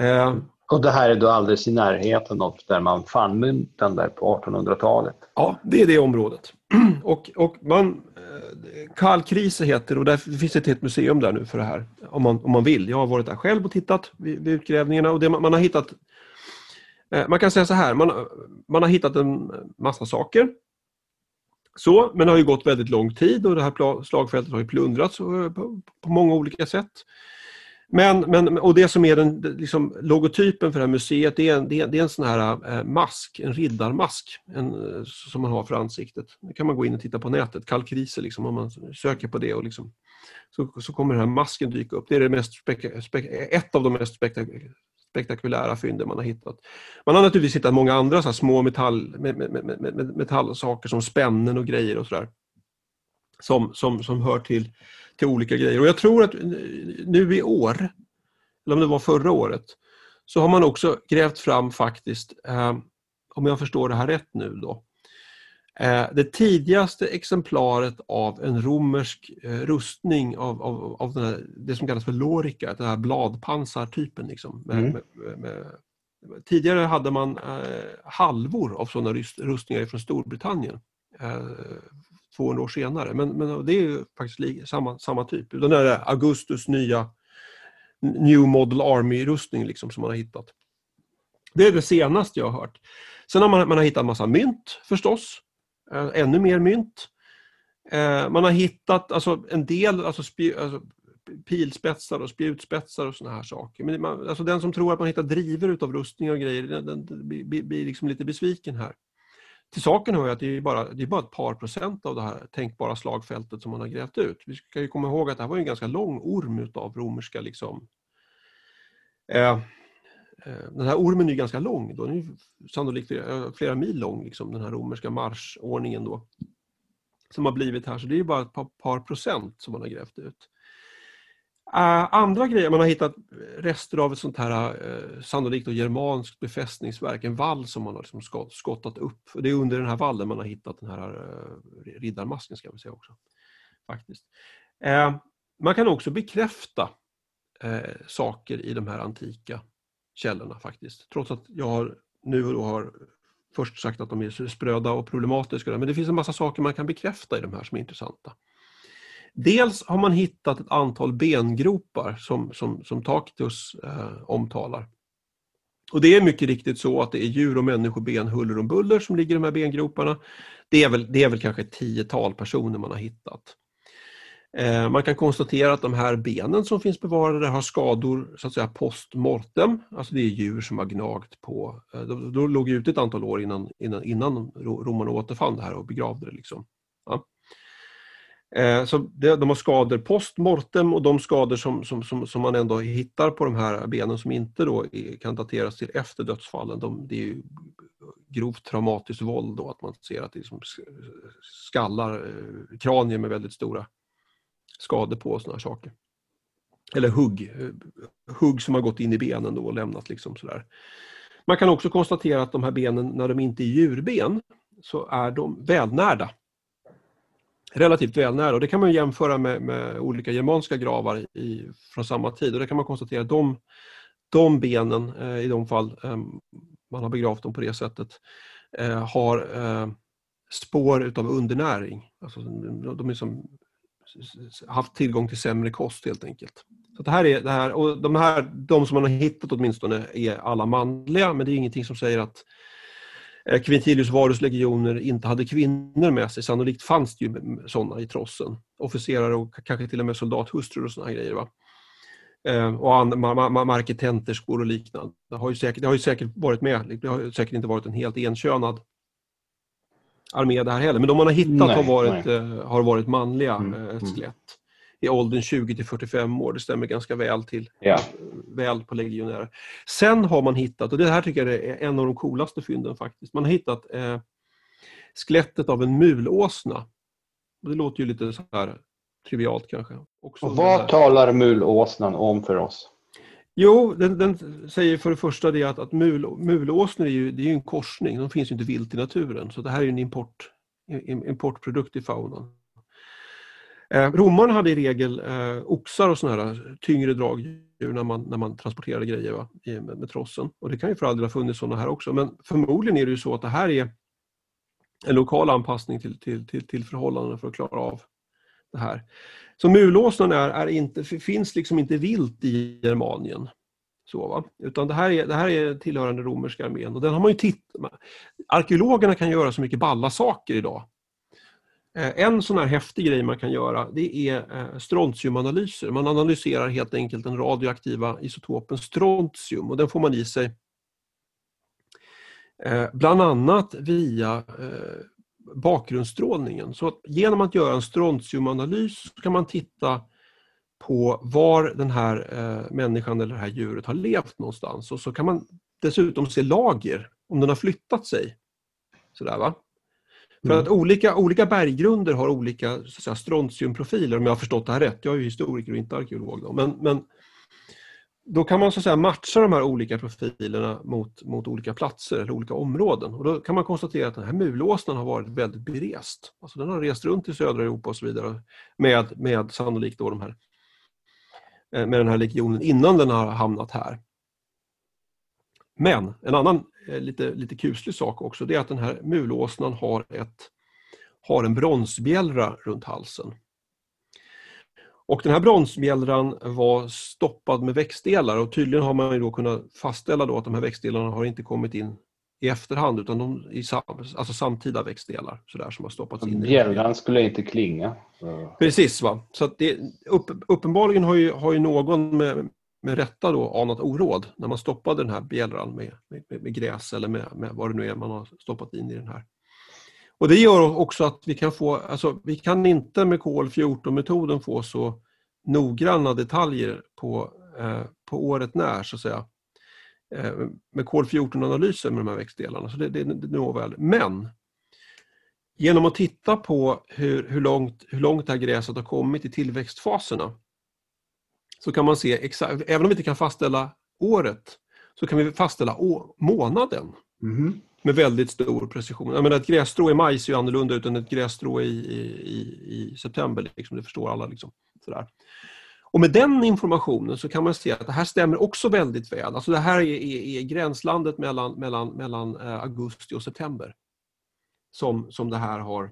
Eh, och det här är då alldeles i närheten av där man fann mynten där på 1800-talet? Ja, det är det området. Och, och man, eh, Karl Krise heter och där finns ett helt museum där nu för det här, om man, om man vill. Jag har varit där själv och tittat vid, vid utgrävningarna och det man, man har hittat eh, man kan säga så här, man, man har hittat en massa saker. Så, men det har ju gått väldigt lång tid och det här slagfältet har ju plundrats eh, på, på många olika sätt. Men, men, och det som är den liksom, logotypen för det här museet, det är en, det är, det är en sån här eh, mask, en riddarmask en, eh, som man har för ansiktet. Det kan man gå in och titta på nätet, kalkriser liksom, om man söker på det och liksom, så, så kommer den här masken dyka upp. Det är det mest ett av de mest spektak spektakulära fynden man har hittat. Man har naturligtvis hittat många andra så små metall, med, med, med, metallsaker som spännen och grejer och sådär. Som, som, som hör till till olika grejer. Och jag tror att nu i år, eller om det var förra året, så har man också grävt fram faktiskt, eh, om jag förstår det här rätt nu då, eh, det tidigaste exemplaret av en romersk eh, rustning av, av, av här, det som kallas för lorica, den här bladpansartypen. Liksom, med, mm. med, med, tidigare hade man eh, halvor av sådana rustningar från Storbritannien. Eh, 200 år senare. Men, men det är ju faktiskt samma, samma typ. Den där Augustus nya New Model Army-rustning liksom som man har hittat. Det är det senaste jag har hört. Sen har man, man har hittat en massa mynt förstås. Eh, ännu mer mynt. Eh, man har hittat alltså, en del alltså, spj, alltså, pilspetsar och spjutspetsar och såna här saker. Men man, alltså, den som tror att man hittar driver utav rustningar och grejer, den, den, den blir, blir liksom lite besviken här. Till saken hör att det är, bara, det är bara ett par procent av det här tänkbara slagfältet som man har grävt ut. Vi ska ju komma ihåg att det här var en ganska lång orm utav romerska liksom, eh Eh, den här ormen är ganska lång, då. den är sannolikt eh, flera, mil lång, liksom, den här romerska marschordningen då, som har blivit här. Så det är bara ett par, par procent som man har grävt ut. Uh, andra grejer, man har hittat rester av ett sånt här uh, sannolikt då, germanskt befästningsverk, en vall som man har liksom skott, skottat upp. Det är under den här vallen man har hittat den här uh, riddarmasken ska vi säga också. Faktiskt. man kan också bekräfta saker i de här antika källorna faktiskt. Trots att jag har, nu och då har först sagt att de är spröda och problematiska. Men det finns en massa saker man kan bekräfta i de här som är intressanta. Dels har man hittat ett antal bengropar som, som, som Tacitus eh, omtalar. Och Det är mycket riktigt så att det är djur och människoben huller om buller som ligger i de här bengroparna. Det är väl, det är väl kanske ett tiotal personer man har hittat. Eh, man kan konstatera att de här benen som finns bevarade har skador så att säga post mortem, alltså det är djur som har gnagt på, eh, de, de låg ute ett antal år innan, innan, innan romarna återfann det här och begravde det. Liksom. Ja. Eh, så det, de har skador post mortem och de skador som, som, som, som, man ändå hittar på de här benen som inte då kan dateras till efter dödsfallen, de, det är grovt traumatiskt våld då, att man ser att det liksom skallar, kranier med väldigt stora skador på och sådana saker. Eller hugg, hugg som har gått in i benen då och lämnat liksom sådär. Man kan också konstatera att de här benen, när de inte är djurben, så är de välnärda. Relativt välnärda och det kan man jämföra med, med olika germanska gravar i, från samma tid och där kan man konstatera att de, de benen, eh, i de fall eh, man har begravt dem på det sättet, eh, har eh, spår utav undernäring. Alltså, de är som haft tillgång till sämre kost helt enkelt. Så det här är, det här, och de, här, de som man har hittat åtminstone är alla manliga men det är ingenting som säger att eh, Quintilius Varus legioner inte hade kvinnor med sig. Sannolikt fanns det ju sådana i trossen. Officerare och kanske till och med soldathustrur och sådana grejer. Va? Eh, och marketenterskor och liknande. Det har, ju säkert, det har ju säkert varit med. Det har säkert inte varit en helt enkönad armé där heller. Men de man har hittat nej, har, varit, eh, har varit manliga mm, eh, mm. skelett. I åldern 20 till 45 år. Det stämmer ganska väl till ja. väl på legionärer. Sen har man hittat, och det här tycker jag är en av de coolaste fynden faktiskt. Man har hittat eh, skelettet av en mulåsna. Det låter ju lite så här trivialt kanske. Också och vad talar mulåsnan om för oss? Jo, den, den, säger för det första det att, att mul, mulåsnor är ju, det är ju en korsning, de finns ju inte vilt i naturen. Så det här är en import, importprodukt i faunan. Eh, romarna hade i regel eh, oxar och sådana här tyngre dragdjur när man, när man transporterade grejer va, med, med trossen. Och det kan ju för del ha funnits sådana här också. Men förmodligen är det ju så att det här är en lokal anpassning till, till, till, till förhållandena för att klara av det här. Så mulåsnan är, är inte, finns liksom inte vilt i Germanien. Så, va? Utan det här, är, det här är tillhörande romerska armén och den har man ju tittat Arkeologerna kan göra så mycket balla saker idag. Eh, en sån här häftig grej man kan göra det är eh, strontiumanalyser. Man analyserar helt enkelt den radioaktiva isotopen strontium och den får man i sig eh, bland annat via bakgrundsstrålningen. Så genom att göra en strontiumanalys kan man titta på var den här eh, människan eller det här djuret har levt någonstans och så kan man dessutom se lager, om den har flyttat sig. Sådär, va? För mm. att olika, olika berggrunder har olika så säga, strontiumprofiler om jag har förstått det här rätt. Jag är ju historiker och inte arkeolog. Då. Men, men då kan man så att säga matcha de här olika profilerna mot, mot olika platser eller olika områden. Och då kan man konstatera att den här mulåsnan har varit väldigt berest. Alltså den har rest runt i södra Europa och så vidare med, med sannolikt då de här, eh, med den här legionen innan den har hamnat här. Men en annan eh, lite, lite kuslig sak också det är att den här mulåsnan har, ett, har en bronsbjällra runt halsen. Och den här bronsbjällran var stoppad med växtdelar och tydligen har man då kunnat fastställa då att de här växtdelarna har inte kommit in i efterhand utan de är alltså samtida växtdelar sådär, som har stoppats in. Bjällran skulle inte klinga. Precis, va? så det, upp, uppenbarligen har ju, har ju någon med, med rätta då anat oråd när man stoppade den här bjällran med, med, med gräs eller med, med vad det nu är man har stoppat in i den här och Det gör också att vi kan få, alltså vi kan inte med kol-14-metoden få så noggranna detaljer på, eh, på året när, så att säga, eh, med kol-14-analyser med de här växtdelarna. Så det, det, det når väl. Men genom att titta på hur, hur, långt, hur långt det här gräset har kommit i tillväxtfaserna så kan man se exakt, även om vi inte kan fastställa året, så kan vi fastställa månaden. Mm. Med väldigt stor precision. Jag menar, ett grässtrå i maj ser ju annorlunda ut än ett grässtrå i, i, i september. Liksom, det förstår alla. Liksom, sådär. Och med den informationen så kan man se att det här stämmer också väldigt väl. Alltså det här är, är, är gränslandet mellan, mellan, mellan eh, augusti och september. Som, som det här har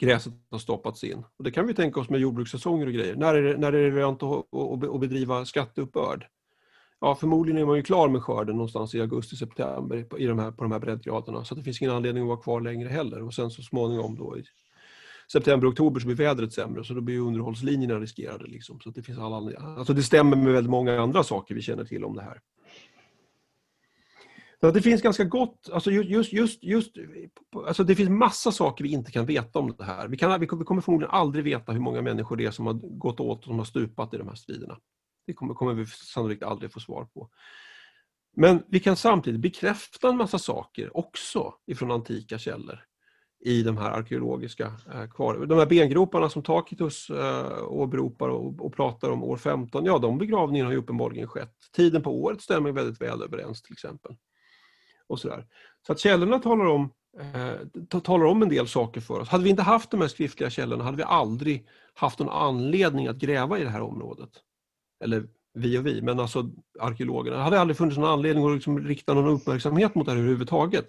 gräset har stoppats in. Och det kan vi tänka oss med jordbrukssäsonger och grejer. När är det, när är det lönt att, att, att bedriva skatteuppbörd? Ja, förmodligen är man ju klar med skörden någonstans i augusti-september i de här, på de här breddgraderna. Så det finns ingen anledning att vara kvar längre heller. Och sen så småningom då i september-oktober så blir vädret sämre så då blir underhållslinjerna riskerade. Liksom. Så det, finns alla, alltså det stämmer med väldigt många andra saker vi känner till om det här. Så det finns ganska gott, alltså just, just, just, alltså det finns massa saker vi inte kan veta om det här. Vi, kan, vi kommer förmodligen aldrig veta hur många människor det är som har gått åt och som har stupat i de här striderna. Det kommer, kommer vi sannolikt aldrig få svar på. Men vi kan samtidigt bekräfta en massa saker också ifrån antika källor i de här arkeologiska eh, kvar. De här bengroparna som Tacitus eh, åberopar och, och pratar om år 15, ja de begravningarna har ju uppenbarligen skett. Tiden på året stämmer väldigt väl överens till exempel. Och sådär. Så att källorna talar om, eh, talar om en del saker för oss. Hade vi inte haft de här skriftliga källorna hade vi aldrig haft någon anledning att gräva i det här området. Eller vi och vi, men alltså arkeologerna. Det hade aldrig funnits någon anledning att liksom rikta någon uppmärksamhet mot det här överhuvudtaget.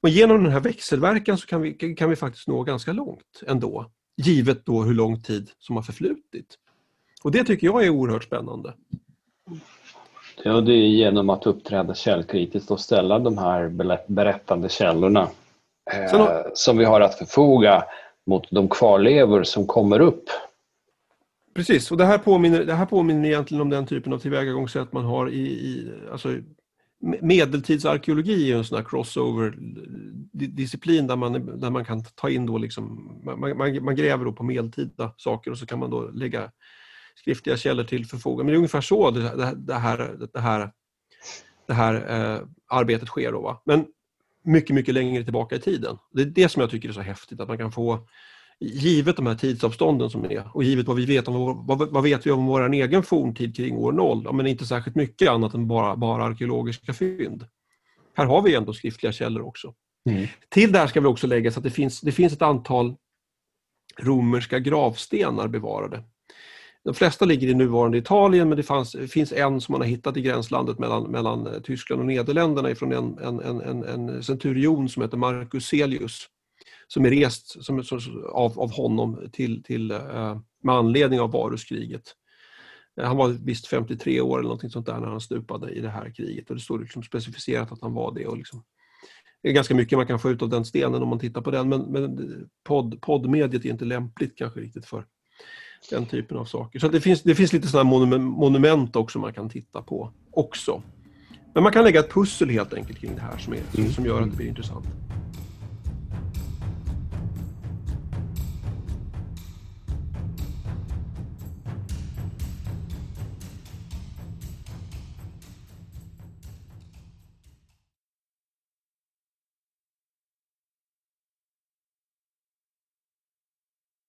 Och genom den här växelverkan så kan vi, kan vi faktiskt nå ganska långt ändå. Givet då hur lång tid som har förflutit. Och det tycker jag är oerhört spännande. Ja, det är genom att uppträda källkritiskt och ställa de här berättande källorna eh, som vi har att förfoga mot de kvarlevor som kommer upp. Precis, och det här påminner, det här påminner egentligen om den typen av tillvägagångssätt man har i, i alltså, medeltidsarkeologi är en sån här crossover-disciplin där man, där man kan ta in då liksom, man, man, man, gräver då på medeltida saker och så kan man då lägga skriftliga källor till förfogande. Men det är ungefär så det, det, det här, det här, det här eh, arbetet sker. Då, va? Men mycket, mycket längre tillbaka i tiden. Det är det som jag tycker är så häftigt, att man kan få givet de här tidsavstånden som är och givet vad vi vet om, vår, vad, vad vet vi om vår egen forntid kring år 0, ja, men inte särskilt mycket annat än bara, bara arkeologiska fynd. Här har vi ändå skriftliga källor också. Mm. Till det här ska vi också lägga att det finns, det finns ett antal romerska gravstenar bevarade. De flesta ligger i nuvarande Italien men det fanns, finns en som man har hittat i gränslandet mellan, mellan Tyskland och Nederländerna från en, en, en, en centurion som heter Marcus Celius som är rest som, av, av honom till, till, uh, med anledning av Varuskriget. Uh, han var visst 53 år eller något sånt där när han stupade i det här kriget och det står liksom specificerat att han var det. Och liksom, det är ganska mycket man kan få ut av den stenen om man tittar på den men, men podd, poddmediet är inte lämpligt kanske riktigt för den typen av saker. Så det, finns, det finns lite sådana monument också man kan titta på också. Men man kan lägga ett pussel helt enkelt kring det här som, är, som gör att det blir intressant.